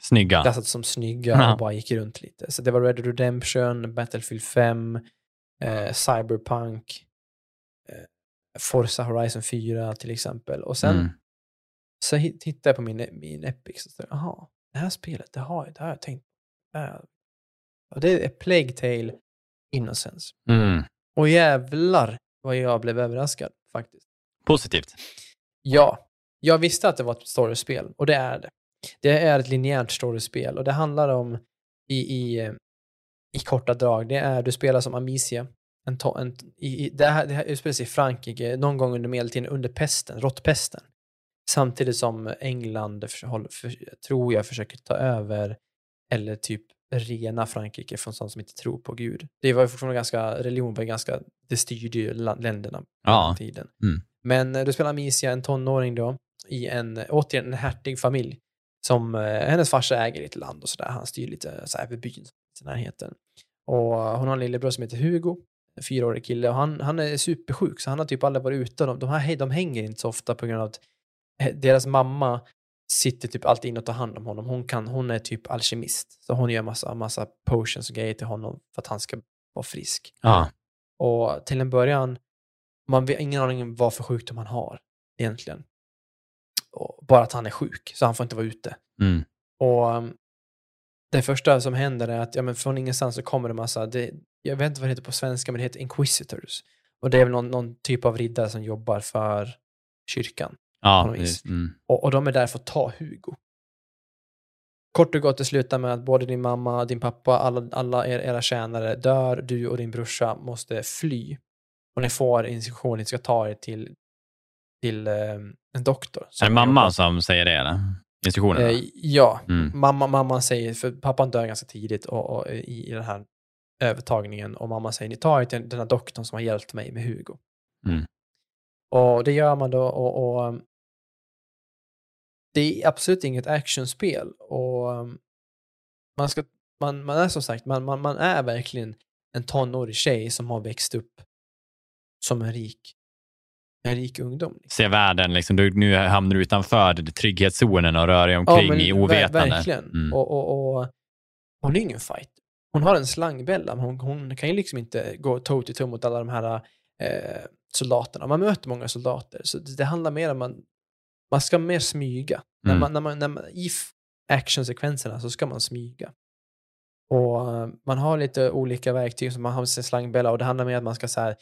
Snygga. klassat som snygga Ja. och bara gick runt lite. Så det var Red Dead Redemption, Battlefield 5, eh, Cyberpunk, eh, Forza Horizon 4 till exempel. Och sen Mm. så tittade jag på min, min Epic och så jaha, det här spelet, det har, det har jag tänkt på. Och det är Plague Tale Innocence. Mm. Och jävlar vad jag blev överraskad faktiskt. Positivt. Ja, jag visste att det var ett storiespel och det är det. Det är ett linjärt storiespel och det handlar om i, i, eh, i korta drag, det är du spelar som Amicia. En, to, en, i, i, det, här, det här utspelar sig i Frankrike någon gång under medeltiden, under pesten, råttpesten. Samtidigt som England, för, för, tror jag, försöker ta över eller typ rena Frankrike från sånt som inte tror på Gud. Det var ju fortfarande ganska, religion var ganska, det styrde ju länderna på Ja. den tiden. Mm. Men eh, du spelar Amicia, en tonåring då, i en, återigen, en hertig familj. Som, eh, hennes farsa äger lite land och sådär. Han styr lite så här över byn i närheten. Och hon har en lillebror som heter Hugo, en fyraårig kille. Och han, han är supersjuk, så han har typ aldrig varit ute. De, de, här, de hänger inte så ofta på grund av att eh, deras mamma sitter typ alltid inne och tar hand om honom. Hon, kan, hon är typ alkemist. Så hon gör massa, massa potions och grejer till honom för att han ska vara frisk. Ja. Och till en början, man vet ingen aning om vad för sjukdom han har egentligen. Och bara att han är sjuk, så han får inte vara ute. Mm. Och um, det första som händer är att ja, men från ingenstans så kommer det massa, det, jag vet inte vad det heter på svenska, men det heter inquisitors. Och det är väl någon, någon typ av riddare som jobbar för kyrkan. Ja, det- mm. Och, och de är där för att ta Hugo. Kort och gott, det slutar med att både din mamma, din pappa, alla, alla er, era tjänare dör. Du och din brorsa måste fly. Och ni får instruktion, ni ska ta er till, till eh, en doktor. Är det mamman jobbar- som säger det? Eller? Instruktionerna? Eh, ja, Mm. mamma, mamman säger, för pappan dör ganska tidigt och, och, i, i den här övertagningen och mamma säger ni tar till den här doktorn som har hjälpt mig med Hugo. Mm. Och det gör man då och, och um, det är absolut inget actionspel och um, man, ska, man, man är som sagt, man, man, man är verkligen en tonårig tjej som har växt upp som en rik, en rik ungdom. liksom. Se världen, liksom, du, nu hamnar du utanför trygghetszonen och rör dig omkring i ver- ovetande. Verkligen. Mm. Och, och, och hon är ingen fight. Hon har en slangbella, men hon, hon kan ju liksom inte gå toe to toe mot alla de här eh, soldaterna. Man möter många soldater, så det, det handlar mer om man, man ska mer smyga. När Mm. man, när man, när man, I actionsekvenserna så ska man smyga. Och eh, man har lite olika verktyg, som man har sin slangbella och det handlar mer om att man ska så här,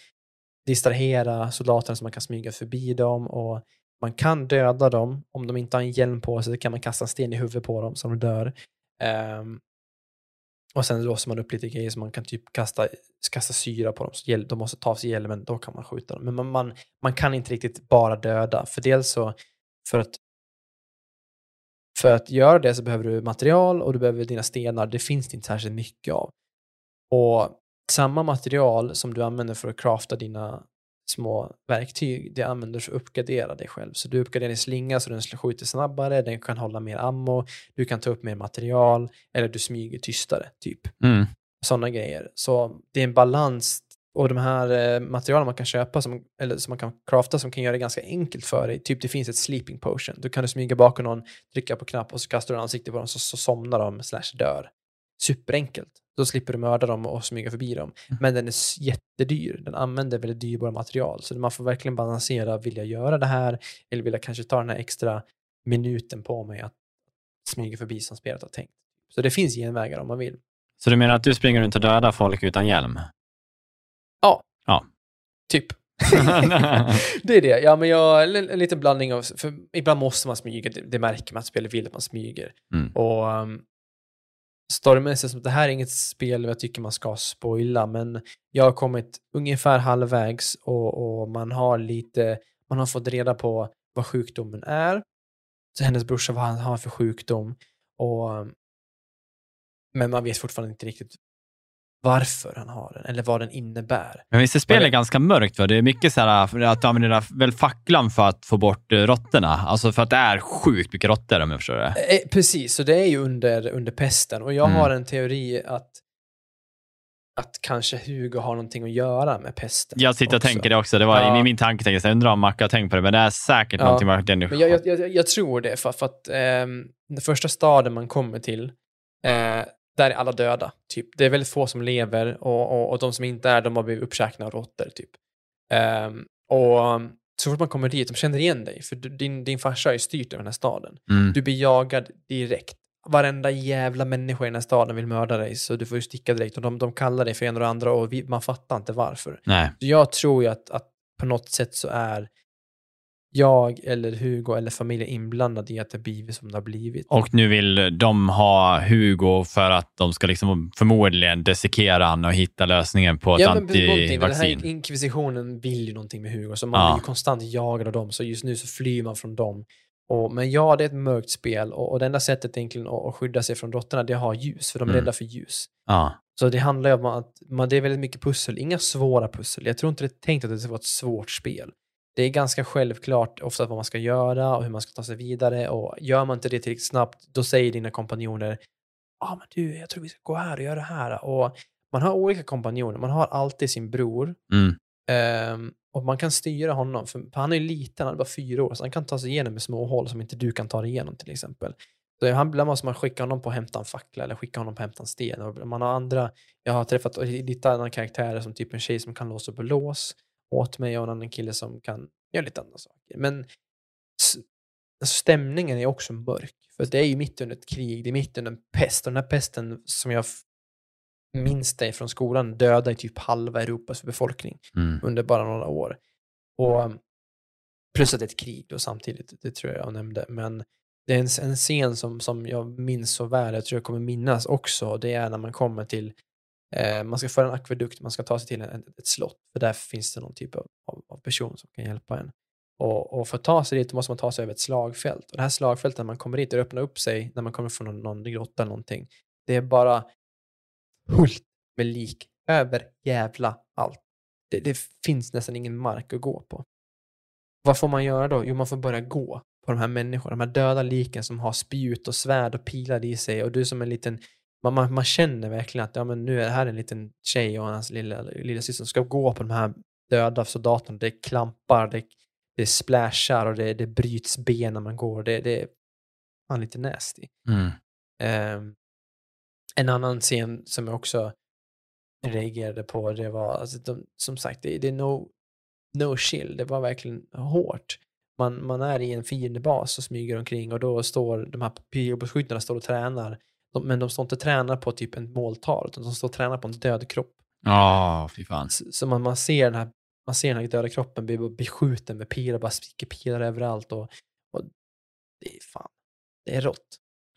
distrahera soldaterna så man kan smyga förbi dem och man kan döda dem om de inte har en hjälm på sig. Så kan man kasta en sten i huvudet på dem så de dör. Ehm, och sen låser man upp lite grejer så man kan typ kasta, kasta syra på dem. Så de måste ta av sig hjälmen, då kan man skjuta dem. Men man, man, man kan inte riktigt bara döda. För dels så, för att för att göra det så behöver du material och du behöver dina stenar. Det finns det inte särskilt mycket av. Och samma material som du använder för att crafta dina små verktyg, det använder för att uppgradera dig själv. Så du uppgraderar din slinga så den skjuter snabbare, den kan hålla mer ammo, du kan ta upp mer material eller du smyger tystare, typ. Mm. Sådana grejer. Så det är en balans och de här eh, materialen man kan köpa som, eller som man kan crafta som kan göra det ganska enkelt för dig. Typ det finns ett sleeping potion. Då kan du smyga bakom någon, trycka på knapp och så kastar du ansiktet på dem så, så somnar de slash dör. Superenkelt. Då slipper du mörda dem och smyga förbi dem. Men den är jättedyr. Den använder väldigt dyrbara material. Så man får verkligen balansera, vill jag göra det här? Eller vill jag kanske ta den här extra minuten på mig att smyga förbi som spelet har tänkt? Så det finns genvägar om man vill. Så du menar att du springer runt och dödar folk utan hjälm? Typ. [laughs] det är det. Ja, men jag, en liten blandning av, för ibland måste man smyga, det, det märker man att spelet vill att man smyger. Mm. Och um, storymässigt, så det här är inget spel jag tycker man ska spoila, men jag har kommit ungefär halvvägs och, och man har lite, man har fått reda på vad sjukdomen är. Så hennes brorsa, vad han har för sjukdom. Och, men man vet fortfarande inte riktigt varför han har den, eller vad den innebär. Men visst är spelet ganska mörkt? Va? Det är mycket så här, för att du använder väl facklan för att få bort eh, råttorna. Alltså för att det är sjukt mycket råttor om jag förstår det. Eh, precis, så det är ju under, under pesten. Och jag Mm. har en teori att, att kanske Hugo har någonting att göra med pesten. Jag sitter och också. tänker det också. Det var Ja. i min tanke, tänkte jag, undrar om Macke har tänkt på det, men det är säkert Ja. någonting den Men jag, jag, jag, jag tror det, för, för att ehm, den första staden man kommer till, eh, där är alla döda. Typ. Det är väldigt få som lever och, och, och de som inte är, de har blivit uppkäkna av råttor. Typ. Ehm, och um, så fort man kommer dit, de känner igen dig, för du, din, din farsa ju styrt över den här staden. Mm. Du blir jagad direkt. Varenda jävla människa i den här staden vill mörda dig, så du får ju sticka direkt. Och de, de kallar dig för en och andra och vi, man fattar inte varför. Nej. Så jag tror ju att, att på något sätt så är jag eller Hugo eller familjen inblandad i att det blivit som det har blivit. Och nu vill de ha Hugo för att de ska liksom förmodligen dissekera han och hitta lösningen på ett Ja, men någonting, den antivaccin. här inkvisitionen vill ju någonting med Hugo, så man Ja. blir ju konstant jagad av dem. Så just nu så flyr man från dem Och, men ja, det är ett mörkt spel och, och det enda sättet egentligen att, att skydda sig från råttorna det är att ha ljus, för de är Mm. rädda för ljus. Ja. Så det handlar ju om att man, det är väldigt mycket pussel, inga svåra pussel. Jag tror inte det är tänkt att det ska vara ett svårt spel. Det är ganska självklart ofta vad man ska göra och hur man ska ta sig vidare och gör man inte det tillräckligt snabbt, då säger dina kompanjoner ja ah, men du, jag tror vi ska gå här och göra det här. Och man har olika kompanjoner, man har alltid sin bror Mm. Ehm, och man kan styra honom, för han är ju liten, han är bara fyra år, så han kan ta sig igenom med små hål som inte du kan ta dig igenom till exempel. Så han, ibland måste man skicka honom på att hämta en fackla eller skicka honom på att hämta en sten. Och man har andra, jag har träffat lite andra karaktärer som typ en tjej som kan låsa upp och lås åt mig och en annan kille som kan göra lite andra saker. Men alltså stämningen är också mörk. För det är ju mitt under ett krig, det är mitt under en pest. Och den här pesten som jag minns det från skolan dödade typ halva Europas befolkning Mm. under bara några år. Och um, plus att det är ett krig då samtidigt, det tror jag jag nämnde. Men det är en, en scen som, som jag minns så väl, jag tror jag kommer minnas också, det är när man kommer till, eh, man ska föra en akvedukt, man ska ta sig till en, ett slott, för där finns det någon typ av, av, av person som kan hjälpa en. Och, och för att ta sig dit måste man ta sig över ett slagfält. Och det här slagfältet, när man kommer dit, det öppnar upp sig när man kommer från någon, någon grotta eller någonting. Det är bara fullt med lik över jävla allt. Det, det finns nästan ingen mark att gå på. Vad får man göra då? Jo, man får börja gå på de här människorna, de här döda liken som har spjut och svärd och pilar i sig och du som en liten man, man, man känner verkligen att ja, men nu är det här en liten tjej och hans lilla, lilla syster som ska gå på de här döda soldaterna. Det klampar, det, det splashar och det, det bryts ben när man går. Det, det är fan lite nasty. Mm. Ehm, en annan scen som jag också reagerade på, det var, alltså, de, som sagt, det, det är no, no chill. Det var verkligen hårt. Man, man är i en fiendebas och smyger omkring och då står de här pilbågsskyttarna står och tränar. De, men de står inte och tränar på typ en måltal, utan de står och tränar på en död kropp. Ja, fy fan. Så, så man, man, ser den här, man ser den här döda kroppen bli beskjuten med pilar, bara sticker pilar överallt. Och, och det är fan, det är rått.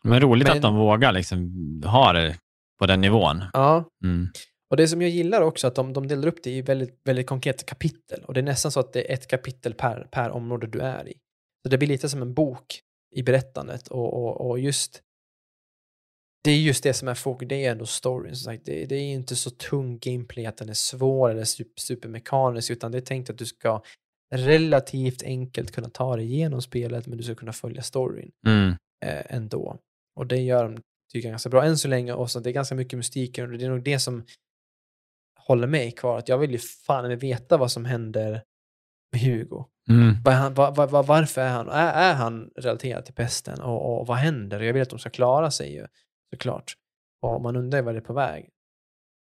Men roligt Men- att de vågar liksom ha det på den nivån. Ja, Mm. Och det som jag gillar också att de, de delar upp det i väldigt, väldigt konkreta kapitel. Och det är nästan så att det är ett kapitel per, per område du är i. Så det blir lite som en bok i berättandet. Och, och, och just det är just det som är fokus, det är ändå storyn. Som sagt. Det, det är inte så tung gameplay att den är svår eller super, supermekanisk, utan det är tänkt att du ska relativt enkelt kunna ta dig igenom spelet, men du ska kunna följa storyn Mm. eh, ändå. Och det gör de, tycker jag, ganska bra än så länge. Och så det är ganska mycket mystik och det är nog det som håller mig kvar. Att jag vill ju fan veta vad som händer med Hugo. Mm. Vad är han, vad, vad, varför är han, är, är han relaterad till pesten? Och, och vad händer? Jag vill att de ska klara sig ju, såklart. Och man undrar vad det är på väg.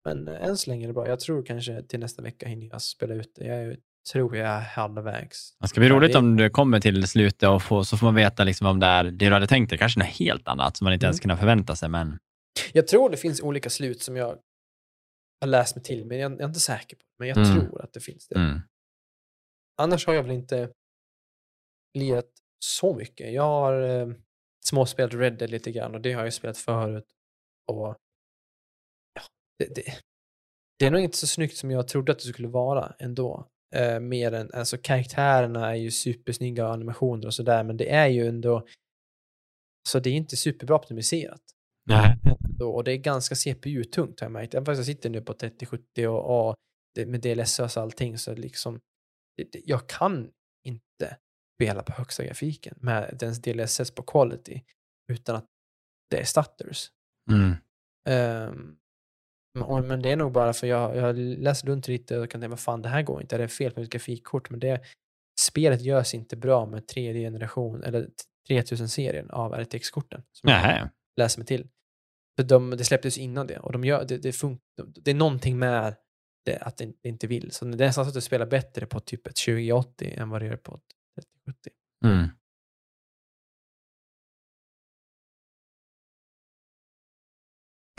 Men eh, än så länge är det bra. Jag tror kanske till nästa vecka hinner jag spela ut det. Jag tror jag är halvvägs. Det ska bli roligt om du kommer till slutet och får, så får man veta liksom om det är det du hade tänkt dig. Kanske något helt annat som man inte Mm. ens kunde förvänta sig. Men Jag tror det finns olika slut som jag har läst mig till, men jag, jag är inte säker på Men jag Mm. tror att det finns det. mm. Annars har jag väl inte lirat så mycket. Jag har eh, småspelat Red Dead lite grann och det har jag spelat förut. Och ja, det, det, det är nog inte så snyggt som jag trodde att det skulle vara ändå. Eh, mer än, alltså karaktärerna är ju supersnygga och animationer och sådär, men det är ju ändå, så det är inte superbra optimiserat. Nej. Och det är ganska CPU-tungt har jag märkt. Även fast jag sitter nu på 3070 och, och det, med DLSS och allting så liksom, det, jag kan spela på högsta grafiken med dens DLSS på quality utan att det är stutters. Mm. Ehm, men- det är nog bara för jag, jag läser runt lite och kan tänka, vad fan det här går inte, är det fel på mitt grafikkort? Men det, spelet görs inte bra med 3D-generation, eller 3000-serien av RTX-korten. Som jag Nähä. läser mig till. För de, det släpptes innan det och de gör, det, det, fun, det är någonting med det, att det, inte vill. Så det är nästan så att det spelar bättre på typ ett 2080 än vad det gör på ett 3070. Mm.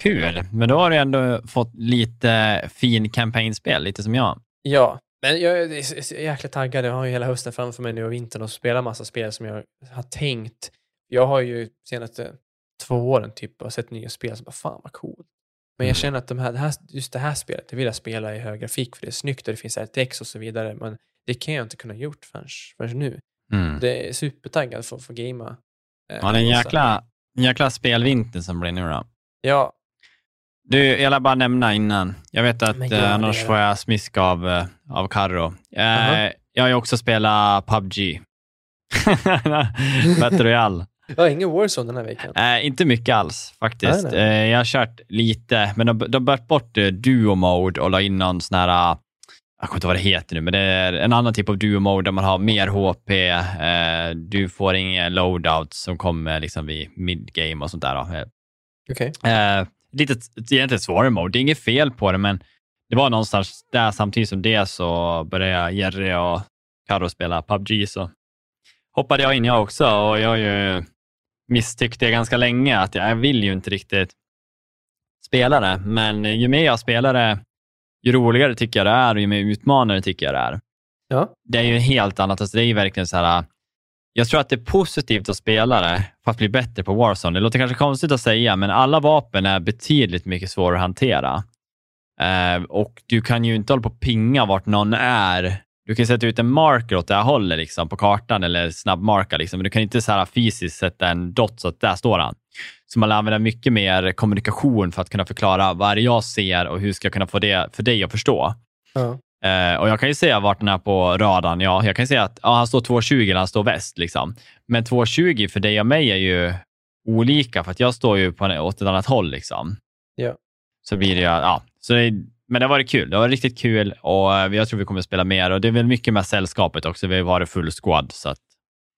Kul, men då har du ändå fått lite fin kampanjspel, lite som jag. Ja, men jag är jäkla taggad. Jag har ju hela hösten framför mig nu och vintern och spela massa spel som jag har tänkt. Jag har ju senaste två åren typ och sett nya spel som bara fan vad coolt. Men jag Mm. känner att de här, just det här spelet, det vill jag spela i hög grafik för det är snyggt och det finns RTX och så vidare. Men det kan jag inte kunna gjort förrän, förrän nu. Mm. Det är supertaggad för att få gamea. eh, Ja, det är en jäkla, en jäkla spelvinter som blir nu då. Ja, Du, jag vill bara nämna innan. Jag vet att gör eh, annars får jag smisk av, eh, av Carro. Eh, Aha. Jag har ju också spelat PubG. [laughs] Battle Royale. jag har ingen Warzone den här veckan. Eh, inte mycket alls faktiskt. Nej, nej. Jag har kört lite, men de de bört bort duo mode och la in någon sån här, jag kommer inte vad det heter nu, men det är en annan typ av duo mode där man har mer HP. Eh, du får inga loadouts som kommer liksom vid midgame och sånt där. Eh, Okej. Eh, lite egentligen svårare mode. Det är inget fel på det, men det var någonstans där samtidigt som det så började Jerry och Karo spela PubG så hoppade jag in jag också och jag ju misstyckt det ganska länge att jag vill ju inte riktigt spela det, men ju mer jag spelar det, ju roligare tycker jag det är och ju mer utmanande tycker jag det är. Ja. Det är ju helt annat. Alltså det är verkligen så här. Jag tror att det är positivt att spela det för att bli bättre på Warzone. Det låter kanske konstigt att säga, men alla vapen är betydligt mycket svårare att hantera. Eh, och du kan ju inte hålla på och pinga vart någon är. Du kan sätta ut en marker åt det här hållet liksom, på kartan eller snabbmarka, liksom, men du kan inte så här fysiskt sätta en dot så att där står han. Så man använder mycket mer kommunikation för att kunna förklara vad är det jag ser och hur ska jag kunna få det för dig att förstå. Ja. Eh, och Jag kan ju säga vart den är på radarn. Ja, jag kan säga att ja, han står 220 eller han står väst. Liksom. Men 220 för dig och mig är ju olika, för att jag står ju på en, åt ett annat håll. Liksom. Ja. Så blir det, ja. Så det, men det har varit kul. Det varit riktigt kul och eh, jag tror vi kommer spela mer. Och Det är väl mycket med sällskapet också. Vi har varit full squad. Så att,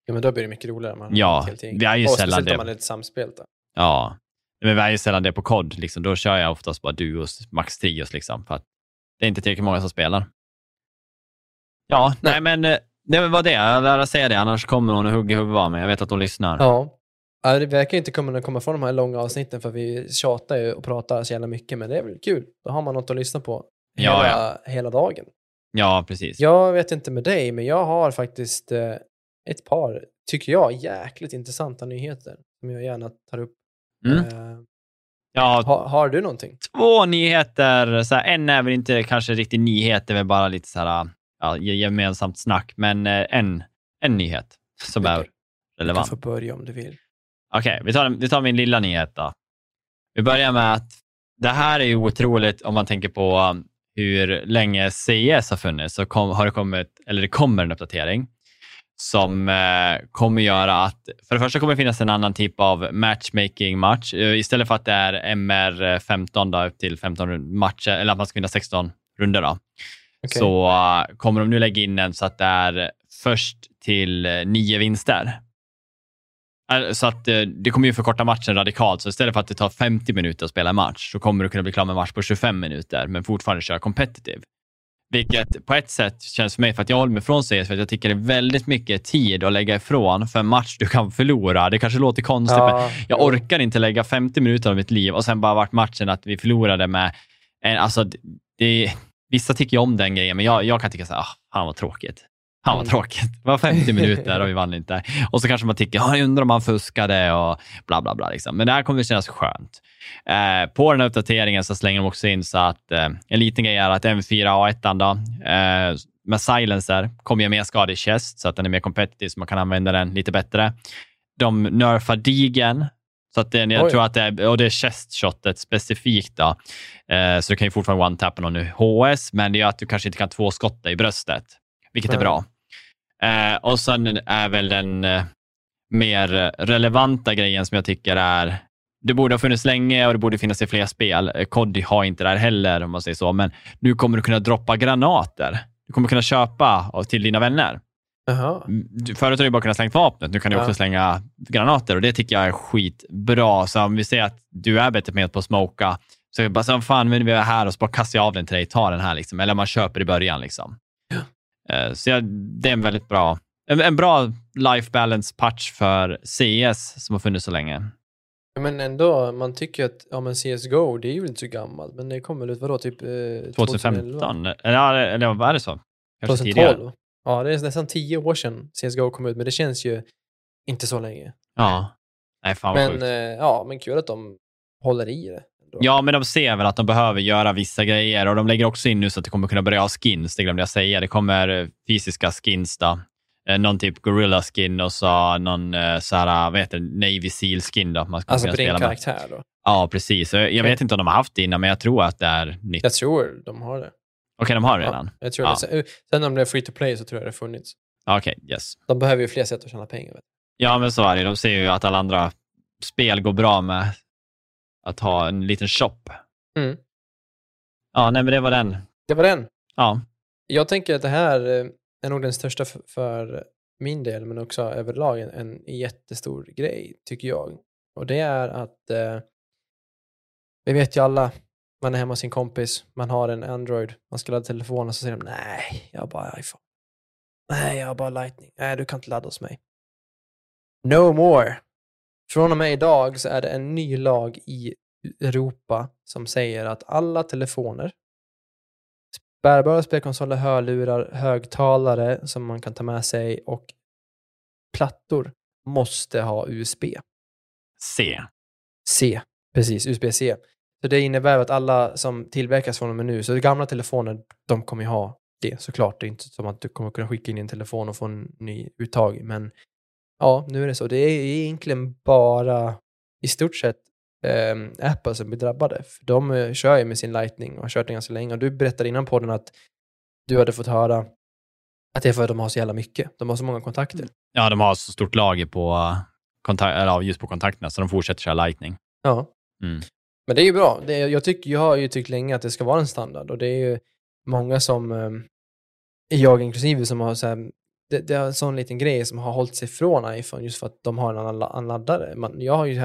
ja, men då blir det mycket roligare. Man Ja, vi är ju och sällan speciellt det. om man är ett samspel. Ja. Men vi är ju sällan det på kod. Liksom. Då kör jag oftast bara duos, max trios. Liksom, för att det är inte tillräckligt många som spelar. Ja, nej, men eh, det var det. Jag lärde säga det, annars kommer hon och hugger huvudet av mig. Jag vet att hon lyssnar. Ja. Ja, Det verkar inte kunna komma från de här långa avsnitten för vi tjatar ju och pratar så jävla mycket, men det är väl kul. Då har man något att lyssna på Ja, hela, hela dagen. Ja, precis. Jag vet inte med dig, men jag har faktiskt eh, ett par, tycker jag, jäkligt intressanta nyheter som jag gärna tar upp. Mm. Eh, Ja, ha, har du någonting? två nyheter. Så här, en är väl inte kanske riktigt nyhet, det är väl bara lite så här, ja, gemensamt snack, men eh, en, en nyhet som är Okej. Du relevant. får börja om du vill. Okej, vi, tar, vi tar min lilla nyhet då. Vi börjar med att det här är ju otroligt om man tänker på um, hur länge CS har funnits. Så kom, har det kommit, eller det kommer en uppdatering som eh, kommer göra att, för det första kommer det finnas en annan typ av matchmaking-match. Eh, istället för att det är MR15 då, upp till 15 matcher, eller att man ska vinna 16 runder då, Okej. så eh, kommer de nu lägga in en så att det är först till eh, nio vinster. Eh, Så att eh, det kommer ju förkorta matchen radikalt. Så istället för att det tar 50 minuter att spela en match så kommer du kunna bli klar med match på 25 minuter, men fortfarande köra competitive. Vilket på ett sätt känns för mig, för att jag håller mig från CS, för att jag tycker det är väldigt mycket tid att lägga ifrån för en match du kan förlora. Det kanske låter konstigt, men Ja, jag jo. orkar inte lägga 50 minuter av mitt liv och sen bara vart matchen att vi förlorade med... En, alltså, det, vissa tycker ju om den grejen, men jag, jag kan tycka så här, ah, fan vad tråkigt. Fan vad Mm. tråkigt. Det var 50 [laughs] minuter och vi vann inte. Och så kanske man tycker, jag undrar om man fuskade och bla bla bla. Liksom. Men det här kommer att kännas skönt. Eh, på den här uppdateringen så slänger de också in så att eh, en liten grej är att M4A1 då, eh, med silencer kommer ge mer skada i chest så att den är mer competitive så man kan använda den lite bättre. De nerfar digen så att den, jag Oj. tror att det är, och det är chest-shotet specifikt. Då. Eh, så du kan ju fortfarande one-tappa någon nu HS, men det gör att du kanske inte kan tvåskotta i bröstet, vilket är Nej. bra. Eh, och sen är väl den eh, mer relevanta grejen som jag tycker är det borde ha funnits länge och det borde finnas i fler spel. Eh, COD har inte det här heller, om man säger så, men nu kommer du kunna droppa granater. Du kommer kunna köpa till dina vänner. Jaha. Du- Förut har du bara kunnat slänga vapnet, nu kan du Ja. också slänga granater och det tycker jag är skitbra. Så om vi säger att du är bättre med på att smoka, så är det bara så fan, men vi är här och så bara kastar jag av den till dig, ta den här liksom. Eller man köper i början liksom. Eh, Så jag, det är en väldigt bra, en, en bra life balance patch för CS som har funnits så länge. Men ändå, man tycker att ja, men CSGO, det är ju inte så gammalt, men det kom väl ut, vadå, typ eh, 2015? Eller, eller vad är det så? Kanske tidigare? 2012? Ja, det är nästan tio år sedan CSGO kom ut, men det känns ju inte så länge. Ja. Nej, fan vad Men sjukt. eh, ja, men kul att de håller i det. Ändå. Ja, men de ser väl att de behöver göra vissa grejer och de lägger också in nu så att det kommer kunna börja ha skins. Det glömde jag säga. Det kommer eh, fysiska skins då. eh, någon typ Gorilla skin och så någon eh, så här, vad heter det, Navy Seal skin. Då, man ska Alltså på din spela med. karaktär då? Ja, precis. Jag, jag vet inte om de har haft det innan, men jag tror att det är nytt. Jag tror de har det. Okej, de har det redan? Ja, jag tror Ja. det. Sen, sen när de blev free to play så tror jag det har funnits. Okej, yes. De behöver ju fler sätt att tjäna pengar. Vet Ja, men så är det. De ser ju att alla andra spel går bra med att ha en liten shop. Mm. Ja, nej, men det var den. Det var den. Ja, Jag tänker att det här eh, är nog den största för, min del, men också överlag en, en jättestor grej, tycker jag. Och det är att eh, vi vet ju alla, man är hemma hos sin kompis, man har en Android, man ska ladda telefonen och så säger de nej, jag har bara iPhone. Nej, jag har bara Lightning. Nej, du kan inte ladda hos mig. No more. Från och med idag så är det en ny lag i Europa som säger att alla telefoner bärbara spelkonsoler, hörlurar, högtalare som man kan ta med sig och plattor måste ha USB. C. C, precis, USB-C. Så det innebär att alla som tillverkas från och med nu, så gamla telefoner, de kommer ju ha det såklart. Det är inte som att du kommer kunna skicka in en telefon och få en ny uttag, men ja, nu är det så. Det är egentligen bara i stort sett eh, Apple som blir drabbade. För de eh, kör ju med sin Lightning och har kört den ganska länge. Och du berättade innan på den att du hade fått höra att det är för att de har så jävla mycket. De har så många kontakter. Ja, de har så stort lager på, uh, kontakt, eller, just på kontakterna, så de fortsätter köra Lightning. Ja. Mm. Men det är ju bra. Det jag, tycker, jag har ju tyckt länge att det ska vara en standard och det är ju många som, eh, jag inklusive, som har så det, det är en sån liten grej som har hållit sig från iPhone just för att de har en annan, laddare. Man, jag har ju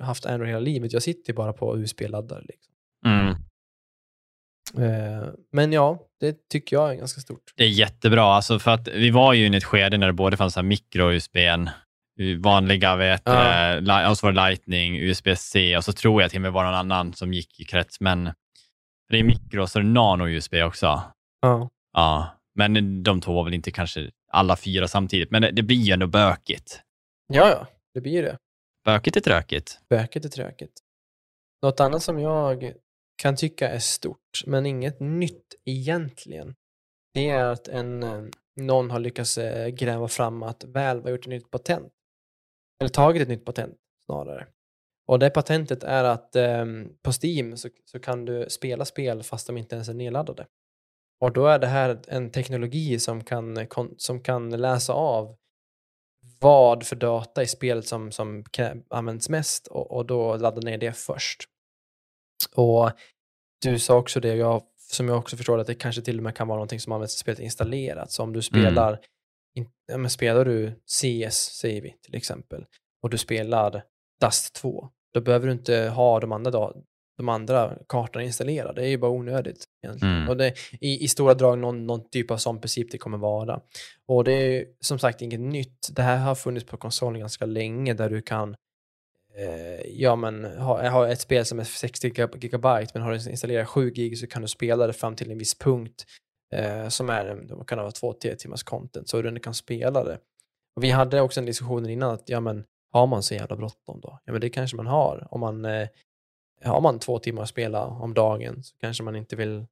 haft Android hela livet. Jag sitter ju bara på USB-laddare. Liksom. Mm. Eh, men ja, det tycker jag är ganska stort. Det är jättebra, alltså för att vi var ju i ett skede när det både fanns mikro-USB, vanliga, vet, Ja. eh, och så var det Lightning, USB-C och så tror jag till och med var någon annan som gick i krets, men det är mikro, så är det nano-USB också. Ja. Ja, men de två var väl inte kanske alla fyra samtidigt, men det, det blir ju ändå bökigt. ja, ja, det blir det. Bökigt är tråkigt. Böket är tråkigt. Något annat som jag kan tycka är stort, men inget nytt egentligen, det är att en, eh, någon har lyckats eh, gräva fram att Valve har gjort ett nytt patent. Eller tagit ett nytt patent snarare. Och det patentet är att eh, på Steam så, så kan du spela spel fast de inte ens är nedladdade. Och då är det här en teknologi som kan, som kan läsa av vad för data i spelet som, som används mest och, och då ladda ner det först. Och du sa också det, jag, som jag också förstår att det kanske till och med kan vara någonting som används i spelet installerat. Så om du spelar, in, ja, men spelar du CS, säger vi till exempel, och du spelar Dust 2, då behöver du inte ha de andra, de andra kartorna installerade. Det är ju bara onödigt. Egentligen. Mm. Och det, i, I stora drag någon, någon typ av sån princip det kommer vara. Och det är ju som sagt inget nytt. Det här har funnits på konsolen ganska länge där du kan eh, ja, men, ha, ha ett spel som är 60 giga- gigabyte men har du installerat 7 gig så kan du spela det fram till en viss punkt eh, som är, det kan vara två tre timmars content så du kan spela det. Och vi hade också en diskussion innan att ja men har man så jävla bråttom då? Ja men det kanske man har. Om man eh, har man två timmar att spela om dagen så kanske man inte vill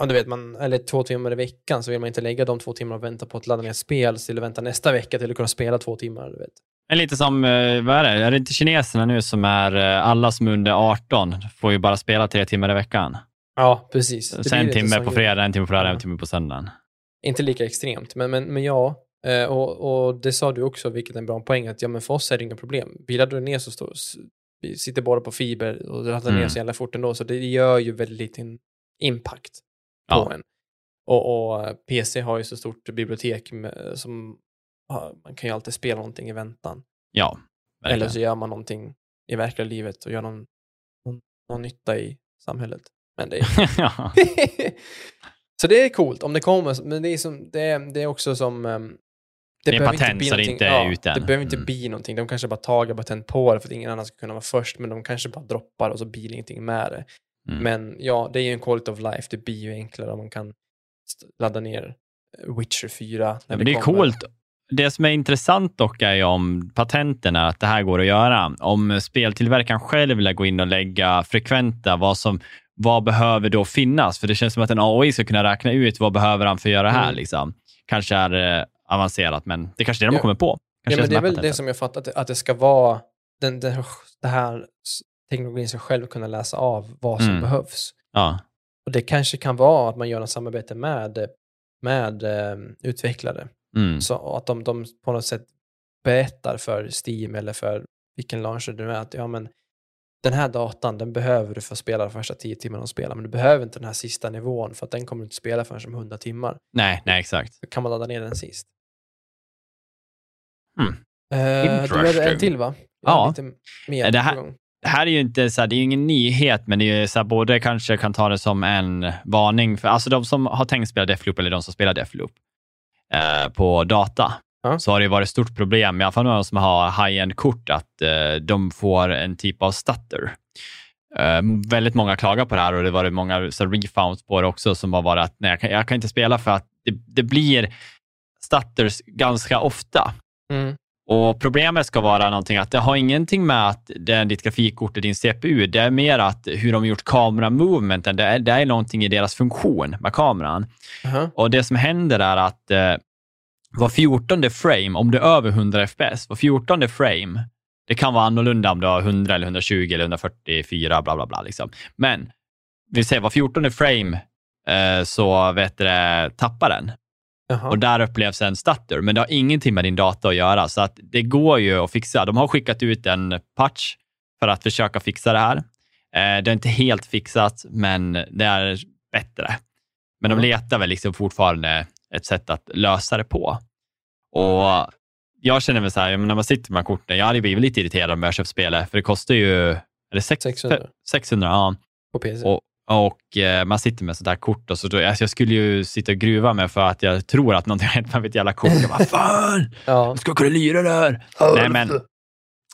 Ja, du vet, man, eller två timmar i veckan så vill man inte lägga de två timmarna och vänta på att ladda ner spel till att vänta nästa vecka till att kunna spela två timmar. Du vet. Men lite som, eh, vad är det, är det inte kineserna nu som är eh, alla som är under 18 får ju bara spela tre timmar i veckan? Ja, precis. Det blir en timme på fredag, en timme på lördag, Ja. en timme på söndagen. Inte lika extremt, men, men, men ja. Eh, och, och det sa du också, vilket är en bra poäng, att ja, men för oss är det inga problem. Vi laddar ner så står, s- vi sitter bara på fiber och ner Mm. så jävla fort ändå, så det gör ju väldigt liten impact på Ja. en. Och, och eh, PC har ju så stort bibliotek med, som man kan ju alltid spela någonting i väntan. Ja, Eller verkligen. så gör man någonting i verkliga livet och gör någon, någon, någon nytta i samhället. Men det är [laughs] [laughs] så det är coolt om det kommer, men det är, som, det är, det är också som... ehm, Det är patent, bli så det inte är ja, ute än. Det behöver inte Mm. bli någonting. De kanske bara tagit patent på det för att ingen annan ska kunna vara först, men de kanske bara droppar och så blir det ingenting med det. Mm. Men ja, det är ju en quality of life. Det blir ju enklare om man kan ladda ner eh, Witcher 4. När men det är coolt. Det som är intressant dock är ju om patenten är att det här går att göra. Om speltillverkaren själv vill gå in och lägga frekventa, vad, som, vad behöver då finnas? För det känns som att en AI ska kunna räkna ut vad behöver han för att göra det här. Mm. Liksom. Kanske är det avancerat, men det är kanske är det de Ja. kommit på. Ja, Kanske men det är som väl det som jag fattat, att det ska vara den, den, det här teknologin ska själv kunna läsa av vad som Mm. behövs. Ja, Och det kanske kan vara att man gör ett samarbete med, med eh, utvecklare. mm. Så att de, de på något sätt berättar för Steam eller för vilken launcher det nu är att ja, men den här datan den behöver du för att spela de första tio timmarna de spelar, men du behöver inte den här sista nivån för att den kommer du inte spela förrän om 100 timmar. Nej, nej, exakt. Så kan man ladda ner den sist. Hmm. Eh, du hade en till va? Jag Ja. Lite mer Det här-. Det här är ju inte så här, det är ingen nyhet, men det är ju så här, både kanske kan ta det som en varning för alltså de som har tänkt spela Deathloop eller de som spelar Deathloop eh, på data. Ja. Så har det ju varit ett stort problem, i alla fall de som har high-end-kort, att eh, de får en typ av stutter. Eh, väldigt många klagar på det här och det har varit många så refounds på det också som har varit att nej, jag, kan, jag kan inte spela för att det, det blir stutters ganska ofta. Mm. Och Problemet ska vara någonting att det har ingenting med att det är ditt grafikkort och din CPU. Det är mer att hur de har gjort kameramovementen. Det är, det är någonting i deras funktion med kameran. Aha. Och Det som händer är att eh, var 14 frame, om det är över 100 fps, var 14 frame, det kan vara annorlunda om du har 100 eller 120 eller 144, bla bla bla. Liksom. Men vi säger var 14 frame eh, så vet det, tappar den. Jaha. Och där upplevs en stutter, men det har ingenting med din data att göra. Så att det går ju att fixa. De har skickat ut en patch för att försöka fixa det här. Eh, det är inte helt fixat, men det är bättre. Men de Mm. letar väl liksom fortfarande ett sätt att lösa det på. Och jag känner väl så här, när man sitter med de här korten, jag hade blivit lite irriterad om jag köpt spelet, för det kostar ju är det sex, 600 600 ja. på PC. Och, och eh, man sitter med sådär kort och så då, alltså jag skulle ju sitta och gruva mig för att jag tror att någonting har hänt med mitt jävla kort. Jag bara, fan, ja. jag ska kunna lira där. Nej, men,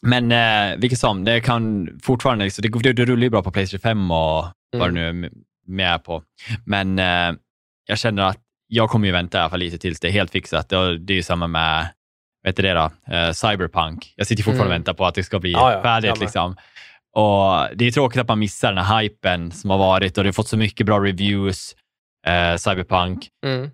men eh, vilket som, det kan fortfarande, liksom, det, det, det rullar ju bra på Playstation 5 och vad det Mm. nu är med på. Men eh, jag känner att jag kommer ju vänta i alla fall lite tills det är helt fixat. Och det är ju samma med, vet du det då, eh, Cyberpunk. Jag sitter fortfarande och Mm. väntar på att det ska bli Ja, ja, färdigt. Liksom. Och Det är tråkigt att man missar den här hypen som har varit och det har fått så mycket bra reviews, eh, Cyberpunk. Mm.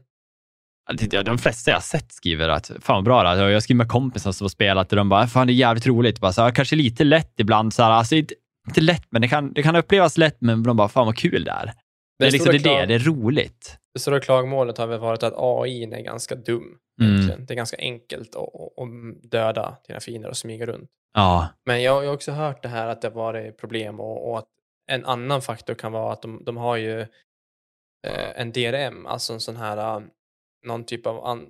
De flesta jag har sett skriver att fan vad bra det är. Jag skriver med kompisar som har spelat och de bara, fan det är jävligt roligt. Bara, så här, kanske lite lätt ibland. Så här, alltså, inte, inte lätt, men det kan, det kan upplevas lätt, men de bara, fan vad kul det är. Det är, liksom, det, är det, det är roligt. Det stora klagomålet har väl varit att AI är ganska dum. Mm. Det är ganska enkelt att döda dina fiender och smyga runt. Ja, Men jag har också hört det här att det har varit problem och, och att en annan faktor kan vara att de, de har ju eh, en DRM, alltså en sån här eh, någon typ av an,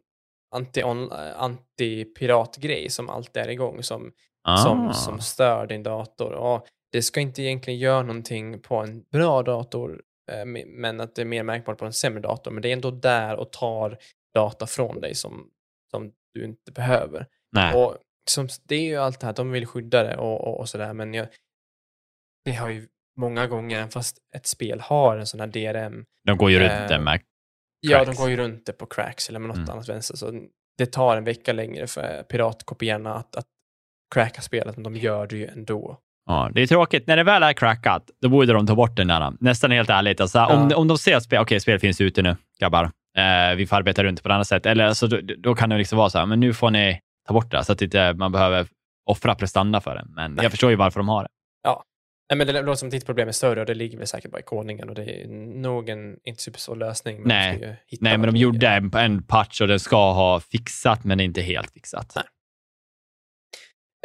anti, eh, anti-piratgrej som alltid är igång som, ah. som, som stör din dator. Och det ska inte egentligen göra någonting på en bra dator eh, me- men att det är mer märkbart på en sämre dator. Men det är ändå där och tar data från dig som, som du inte behöver. Nej. Och som, det är ju allt det här, de vill skydda det och, och, och sådär, men jag, det har ju många gånger, även fast ett spel har en sån här DRM, De går ju runt eh, det med ja, de Cracks. går ju runt det på cracks eller med något Mm. annat vänster, så det tar en vecka längre för piratkopierna att, att cracka spelet, men de gör det ju ändå. Ja, det är tråkigt. När det väl är crackat, då borde de ta bort den där. Nästan helt ärligt. Alltså, om, Ja. om de ser att spel, okej, spel finns ute nu, grabbar. Eh, vi får arbeta runt på ett annat sätt. Eller alltså, då, då kan det liksom vara så här, men nu får ni ta bort det så att inte man behöver offra prestanda för det. Men Nej. jag förstår ju varför de har det. Nej, men det låter som att ditt problem är större och det ligger väl säkert bara i kodningen och det är nog en inte supersvår lösning. men Nej. Nej, men de gjorde en, en patch och den ska ha fixat, men inte helt fixat. Nej.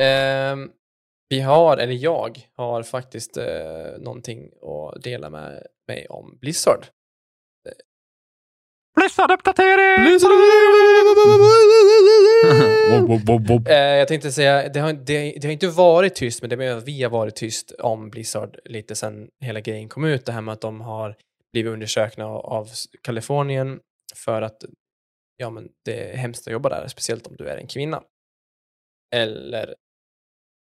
Ehm, vi har, eller jag har faktiskt eh, någonting att dela med mig om Blizzard. Wop, [laughs] wop. Eh, jag tänkte säga, det har, det, det har inte varit tyst, men det menar att vi har varit tyst om Blizzard lite sedan hela grejen kom ut. Det här med att de har blivit undersökna av, Kalifornien för att ja, men det är hemskt att jobba där, speciellt om du är en kvinna. Eller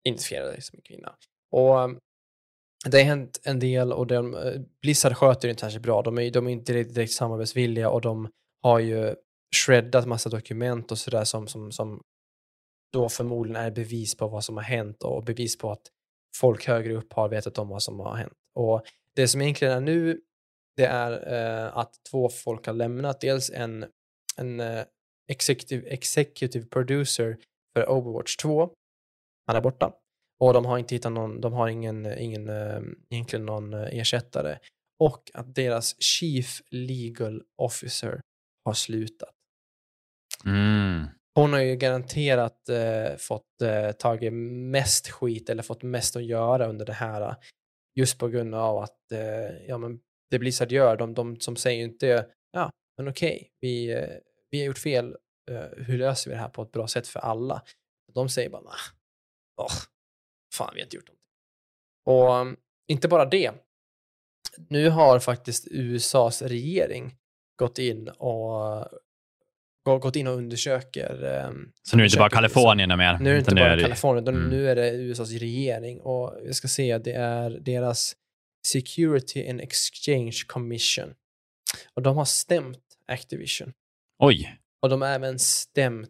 identifierar dig som en kvinna. Och um, det har hänt en del och de, eh, Blizzard sköter det inte särskilt bra. De är, de är inte direkt, direkt samarbetsvilliga och de har ju shreddat massa dokument och sådär som, som, som då förmodligen är bevis på vad som har hänt och bevis på att folk högre upp har vetat om vad som har hänt. Och det som egentligen är nu, det är eh, att två folk har lämnat. Dels en, en eh, executive, executive producer för Overwatch 2. Han är borta. Och de har inte hittat någon, de har ingen, ingen eh, egentligen någon eh, ersättare. Och att deras chief legal officer har slutat. Mm. Hon har ju garanterat eh, fått eh, tagit mest skit eller fått mest att göra under det här. Just på grund av att eh, ja, men det Blizzard gör, de, de som säger inte ja, men okej, vi, eh, vi har gjort fel, eh, hur löser vi det här på ett bra sätt för alla? De säger bara, nah, oh, fan vi har inte gjort någonting. Och um, inte bara det, nu har faktiskt USAs regering gått in och gå- gått in och undersöker um, Så nu är det inte bara Kalifornien mer? nu är det inte bara är Kalifornien, utan mm. nu är det USAs regering och jag ska att det är deras Security and Exchange Commission. Och de har stämt Activision. Oj, Och de har även stämt...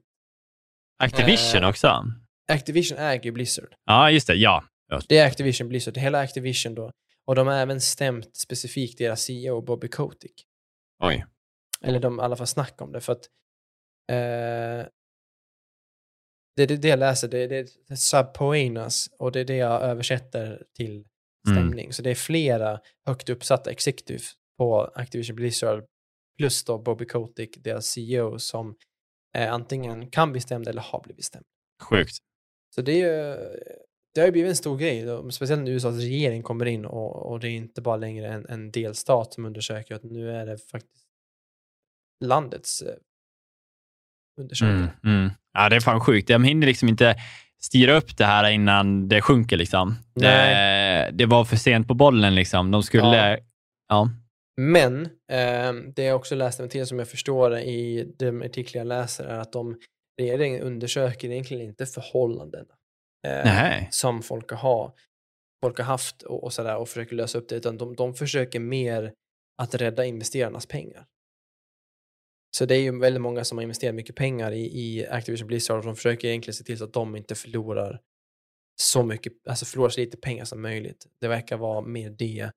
Activision Eh, också? Activision äger ju Blizzard. Ja, just det. Ja. Det är Activision Blizzard, hela Activision då. Och de har även stämt specifikt deras CEO Bobby Kotick. Oj. Eller de i alla fall snackat om det för att eh, det är det, det jag läser, det det är subpoenas och det är det jag översätter till Mm. stämning. Så det är flera högt uppsatta executive på Activision Blizzard plus då Bobby Kotick, deras CEO, som eh, antingen kan bli stämd eller har blivit stämd. Sjukt. Så det är ju, det har ju blivit en stor grej, då, speciellt när USAs regering kommer in och, och det är inte bara längre en, en delstat som undersöker, utan nu är det faktiskt landets eh, undersökning. Mm, mm. Ja, det är fan sjukt. De hinner liksom inte styra upp det här innan det sjunker. Liksom. Det, det var för sent på bollen. Liksom. De skulle... Ja. Ja. Men eh, det jag också läste mig till som jag förstår i de artiklar jag läser är att de regeringen undersöker egentligen inte förhållanden eh, som folk har, folk har haft och, och sådär och försöker lösa upp det utan de, de försöker mer att rädda investerarnas pengar. Så det är ju väldigt många som har investerat mycket pengar i, i Activision Blizzard och de försöker egentligen se till så att de inte förlorar så mycket, alltså förlorar så lite pengar som möjligt. Det verkar vara mer det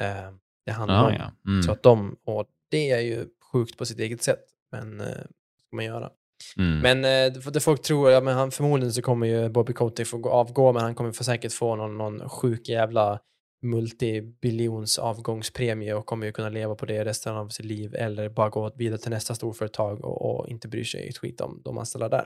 eh, det handlar om. Ja, ja. Mm. Så att de, och det är ju sjukt på sitt eget sätt, men eh, vad ska man göra? Mm. Men eh, det- det folk tror, ja men han, förmodligen så kommer ju Bobby Kotick få gå- avgå, men han kommer få säkert få någon, någon sjuk jävla multibiljons avgångspremie och kommer ju kunna leva på det resten av sitt liv eller bara gå vidare till nästa storföretag och, och inte bry sig ett skit om de anställda där.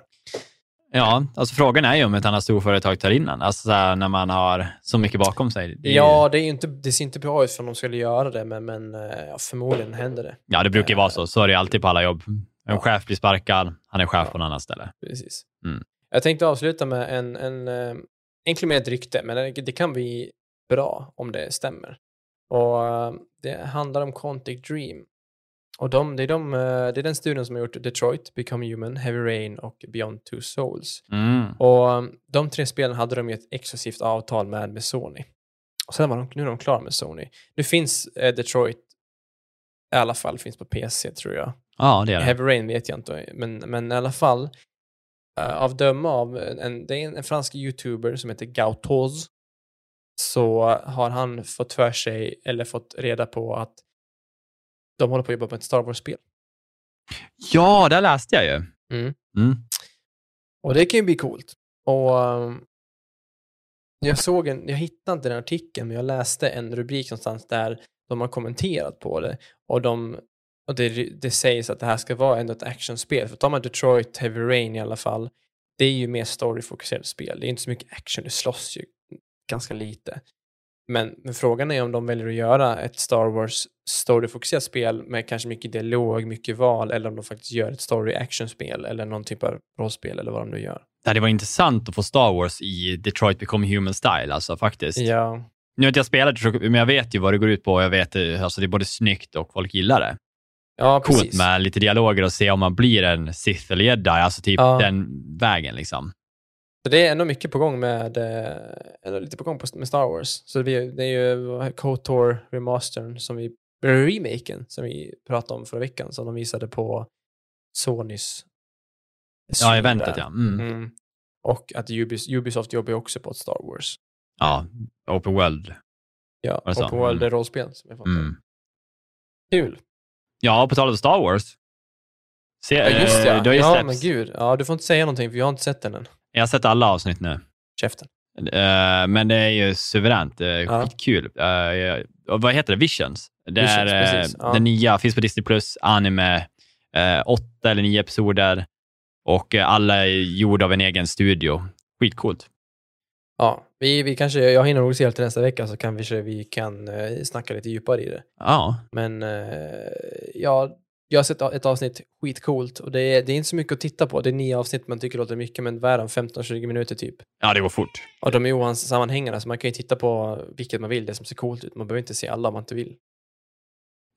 Ja, alltså frågan är ju om ett annat storföretag tar in den. Alltså här, när man har så mycket bakom sig. Det är Ja, det, är inte, det ser inte bra ut för om de skulle göra det, men, men eh, ja, förmodligen händer det. ja, det brukar ju vara så. Så är det alltid på alla jobb. En chef blir sparkad, han är chef på något annat ställe. Precis. Mm. Jag tänkte avsluta med en, en eh, egentligen med ett rykte, men det, kan bli bra om det stämmer. Och eh, det handlar om Quantic Dream. Och de, det, är de, eh, det är den studion som har gjort Detroit, Become Human, Heavy Rain och Beyond Two Souls. Mm. Och eh, de tre spelen hade de ju ett exklusivt avtal med, med Sony. Och sen var de, nu är de klara med Sony. Nu finns eh, Detroit, i alla fall finns på PC tror jag. Ja, det är det. Heavy Rain vet jag inte, men, men i alla fall uh, av döma av en, det är en, en fransk youtuber som heter Gautoz så har han fått för sig eller fått reda på att de håller på att jobba på ett Star Wars-spel. Ja, det läste jag ju. Mm. Mm. Och det kan ju bli coolt. Och um, jag såg en, jag hittade inte den artikeln, men jag läste en rubrik någonstans där de har kommenterat på det. Och, de, och det, det sägs att det här ska vara ändå ett actionspel. För tar man Detroit, Heavy Rain i alla fall, det är ju mer storyfokuserat spel. Det är inte så mycket action, det slåss ju ganska lite. Men, men frågan är om de väljer att göra ett Star Wars storyfokuserat spel med kanske mycket dialog, mycket val, eller om de faktiskt gör ett story action-spel eller någon typ av rollspel eller vad de nu gör. Det varit intressant att få Star Wars i Detroit Become Human Style, alltså faktiskt. Ja, Nu har inte jag spelat men jag vet ju vad det går ut på. och Jag vet, eh, alltså det är både snyggt och folk gillar det. Ja Coolt precis. med lite dialoger och se om man blir en Sith eller jedi, alltså typ Ja. den vägen liksom. Så det är ändå mycket på gång med, eh, ändå lite på gång med Star Wars. Så det är, är ju KOTOR remastern som vi, remaken som vi pratade om förra veckan som de visade på Sonys Ja, eventet ja. Mm. Mm. Och att Ubis, Ubisoft jobbar också på ett Star Wars. Ja, Open World. Ja, och på World Mm. rollspel som har fått. Mm. Kul. Ja, på tal om Star Wars. Se, Ja, just det. eh, Ja, men gud. Ja, du får inte säga någonting för jag har inte sett den än. Jag har sett alla avsnitt nu. Käften. Eh, men det är ju suveränt. Är Ja. skitkul. Uh, vad heter det? Visions. Det Visions, är precis. Ja. den nya, finns på Disney Plus, anime. åtta eller nio episoder och alla är gjorda av en egen studio. Skitcoolt. Ja, vi, vi kanske, jag hinner nog se det till nästa vecka så kanske vi kan eh, snacka lite djupare i det. Ja, Men eh, ja, jag har sett ett avsnitt skitcoolt och det är, det är inte så mycket att titta på. Det är nio avsnitt man tycker låter mycket, men är de? 15-20 minuter typ. ja det går fort. Och de är osammanhängande, så man kan ju titta på vilket man vill, det som ser coolt ut. Man behöver inte se alla om man inte vill.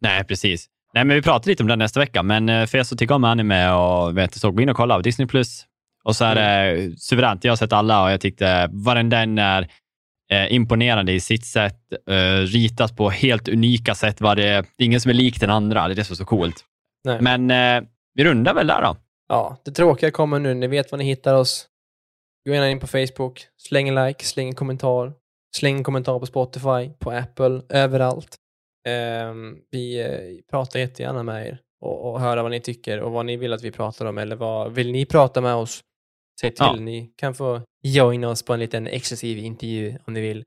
Nej, precis. Nej, men vi pratar lite om det nästa vecka, men eh, för er som tycker om anime och vet så, gå in och kolla på Disney+. Plus. Och så är det suveränt. Jag har sett alla och jag tyckte varenda en är eh, imponerande i sitt sätt, eh, ritat på helt unika sätt. Var det, det är ingen som är lik den andra. Det är det som är så coolt. Nej. Men eh, vi rundar väl där då. Ja, det tråkiga kommer nu. Ni vet var ni hittar oss. Gå gärna in på Facebook, släng en like, släng en kommentar. Släng en kommentar på Spotify, på Apple, överallt. Ehm, vi eh, pratar jättegärna med er och, och höra vad ni tycker och vad ni vill att vi pratar om eller vad vill ni prata med oss? Säg till, Ja. ni kan få joina oss på en liten exklusiv intervju om ni vill.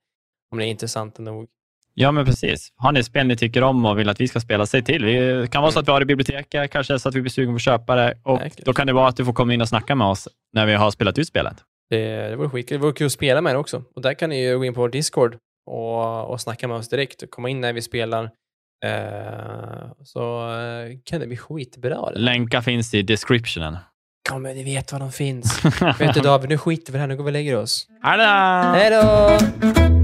Om det är intressant nog. Ja, men precis. Har ni spel ni tycker om och vill att vi ska spela, säg till. Det kan vara så att vi har det i biblioteket, kanske så att vi blir sugen på att köpa det. Och Verkligen. då kan det vara att du får komma in och snacka med oss när vi har spelat ut spelet. Det, det vore skitkul. Det vore kul att spela med er också. Och där kan ni ju gå in på vår Discord och, och snacka med oss direkt. Och komma in när vi spelar. Eh, så eh, kan det bli skitbra. Det. Länkar finns i descriptionen. Kom, ni vet var de finns. [laughs] vet du David, nu skiter vi i det här. Nu går vi och lägger oss. Hallå! Hej då!